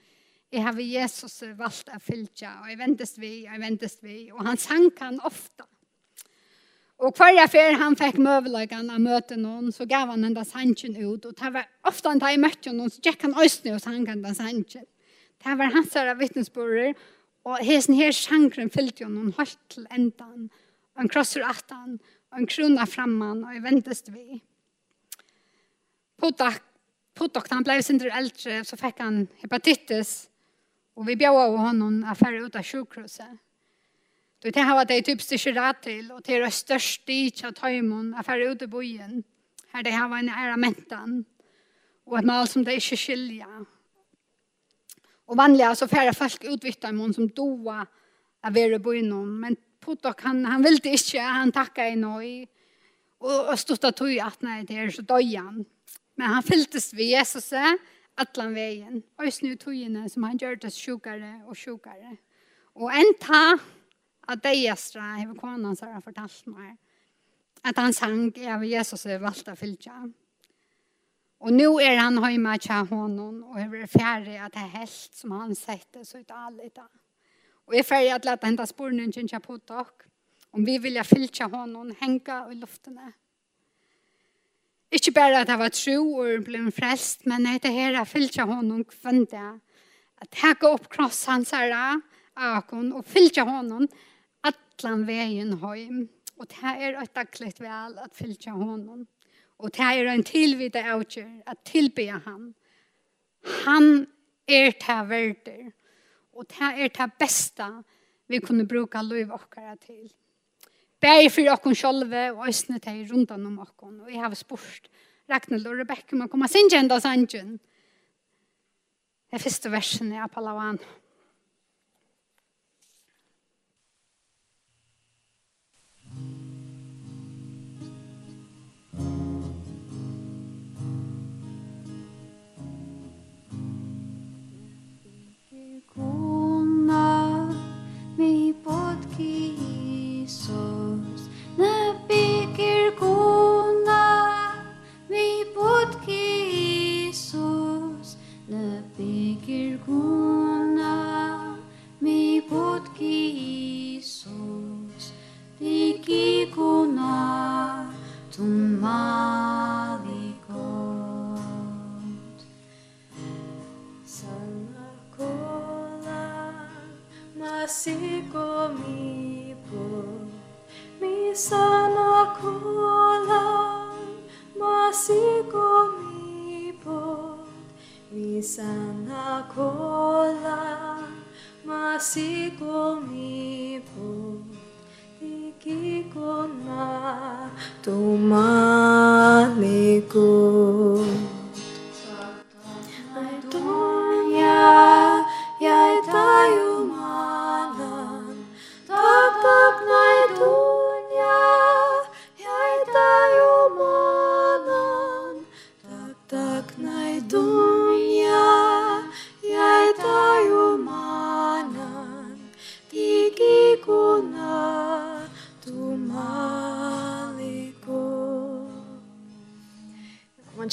jeg har Jesus valgt å fylke, og jeg ventes vi, og jeg ventes vi, og han sank han ofte. Og hver fer han fikk møveløkene av møte noen, så gav han en sannsjen ut. Og det var ofte han da jeg møtte noen, så gikk han østene og sang en den sannsyn. Det var hans her vittnesbordet, og hesten her sjankren fyllte jo noen holdt til endan. Og en krosser atan, og en krona framman, og jeg ventes vi. Potak, Potak, han ble sindre eldre, så fikk han hepatitis, og vi bjør av honom affære ut av sjukhuset. Du vet, det har det typ styrs rätt till och det är störst i att ta imon ute i bojen. Här det har en ära mentan och ett mål som det inte skilja. Och vanliga så färre folk utvittnar imon som doa av er i bojen. Men Potok, han, han ville inte, han tackade i nöj. Och, och stod att tog att nej, det är så döjan. Men han fylltes vid Jesus allan vägen. Och just nu tog som han gjorde det sjukare och sjukare. Och en tag at det gjestra hever konan så har fortalt meg at han sang av Jesus er valgt av fylkja. Og nå er han hjemme til honom og hever ferdig at det er helt som han sette så ut alle da. Og jeg ferdig at lette hente sporene kjentja på dere om vi vilja fylkja honom henga i luftene. Ikke bare at jeg var tro og ble frelst, men jeg heter her jeg fylkja honom kvendt jeg. At jeg går opp kross hans herre, akon, og fylkja honom, allan vägen heim, og det er är ett vel at fylltja honom. Og det er är en tillvita avgör att han. Han er det verder, og det er ta det vi kunne bruka liv okkara til. Bär for okkon sjolve og ösna till runt om okkon, og vi har spurt Ragnhild og Rebecca om å komme sin kända sangen. Det första versen i på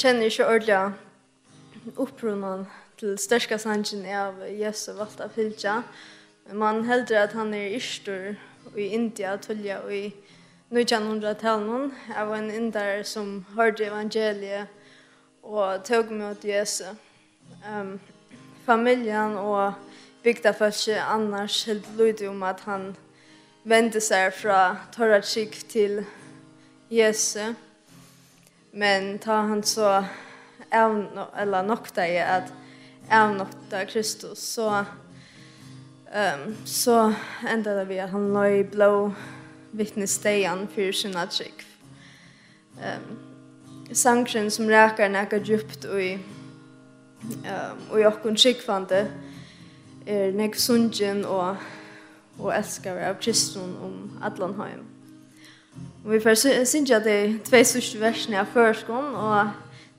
kjenner ikke ordentlig opprunnen til største sannsyn av Jesu valgt av Men Man heldur at han er yrstur i India, tullja i 1900-talen, av en indar som hørte evangeliet og tog mot Jesu. Um, familjan og bygda fyrir annars helt lydde om at han vende seg fra Torah til Jesu. Men ta han så av eller nokta i att av nokta Kristus så ehm um, så enda det vi at han la i blå vittnesdejan för sin trick. Ehm um, sanction som räkar näka djupt och i ehm um, och jag kun skickvante är näck sungen och och älskar av Kristus om Adlanheim. Og vi får synge at det er tve sørste versene av førskolen, og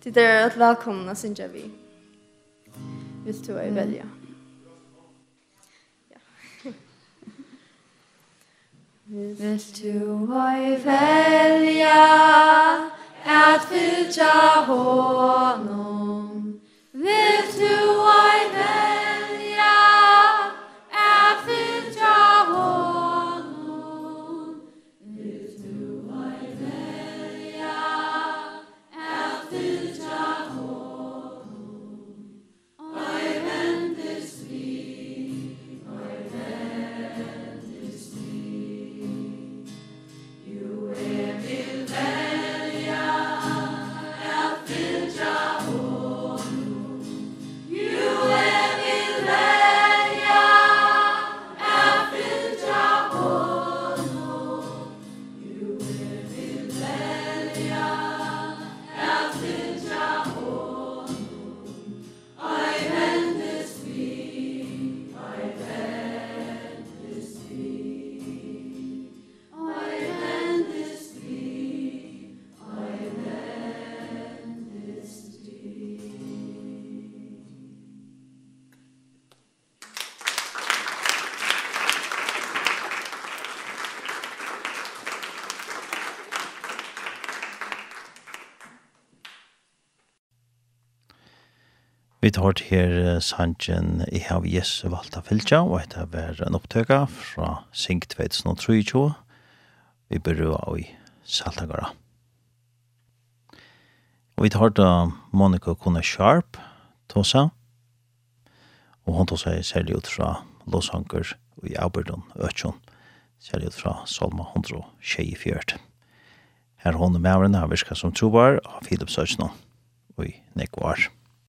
til dere at velkomne synge vi vil to i velja. Vil du oi velja at fylja honom Vil du oi velja at fylja hørt her sangen «I hav Jesu valgt av fylgja», og dette var en opptøkka fra Sink 2023, vi berøa i Saltagara. Og vi tar da Monica Kone Sharp, Tosa, og hun Tosa er særlig ut fra Losanker og i Aberdon, Øtjon, særlig ut fra Salma 124. Her hånden med avren har virka som trobar av Philip Søtsnå, og i Nekvar. Musikk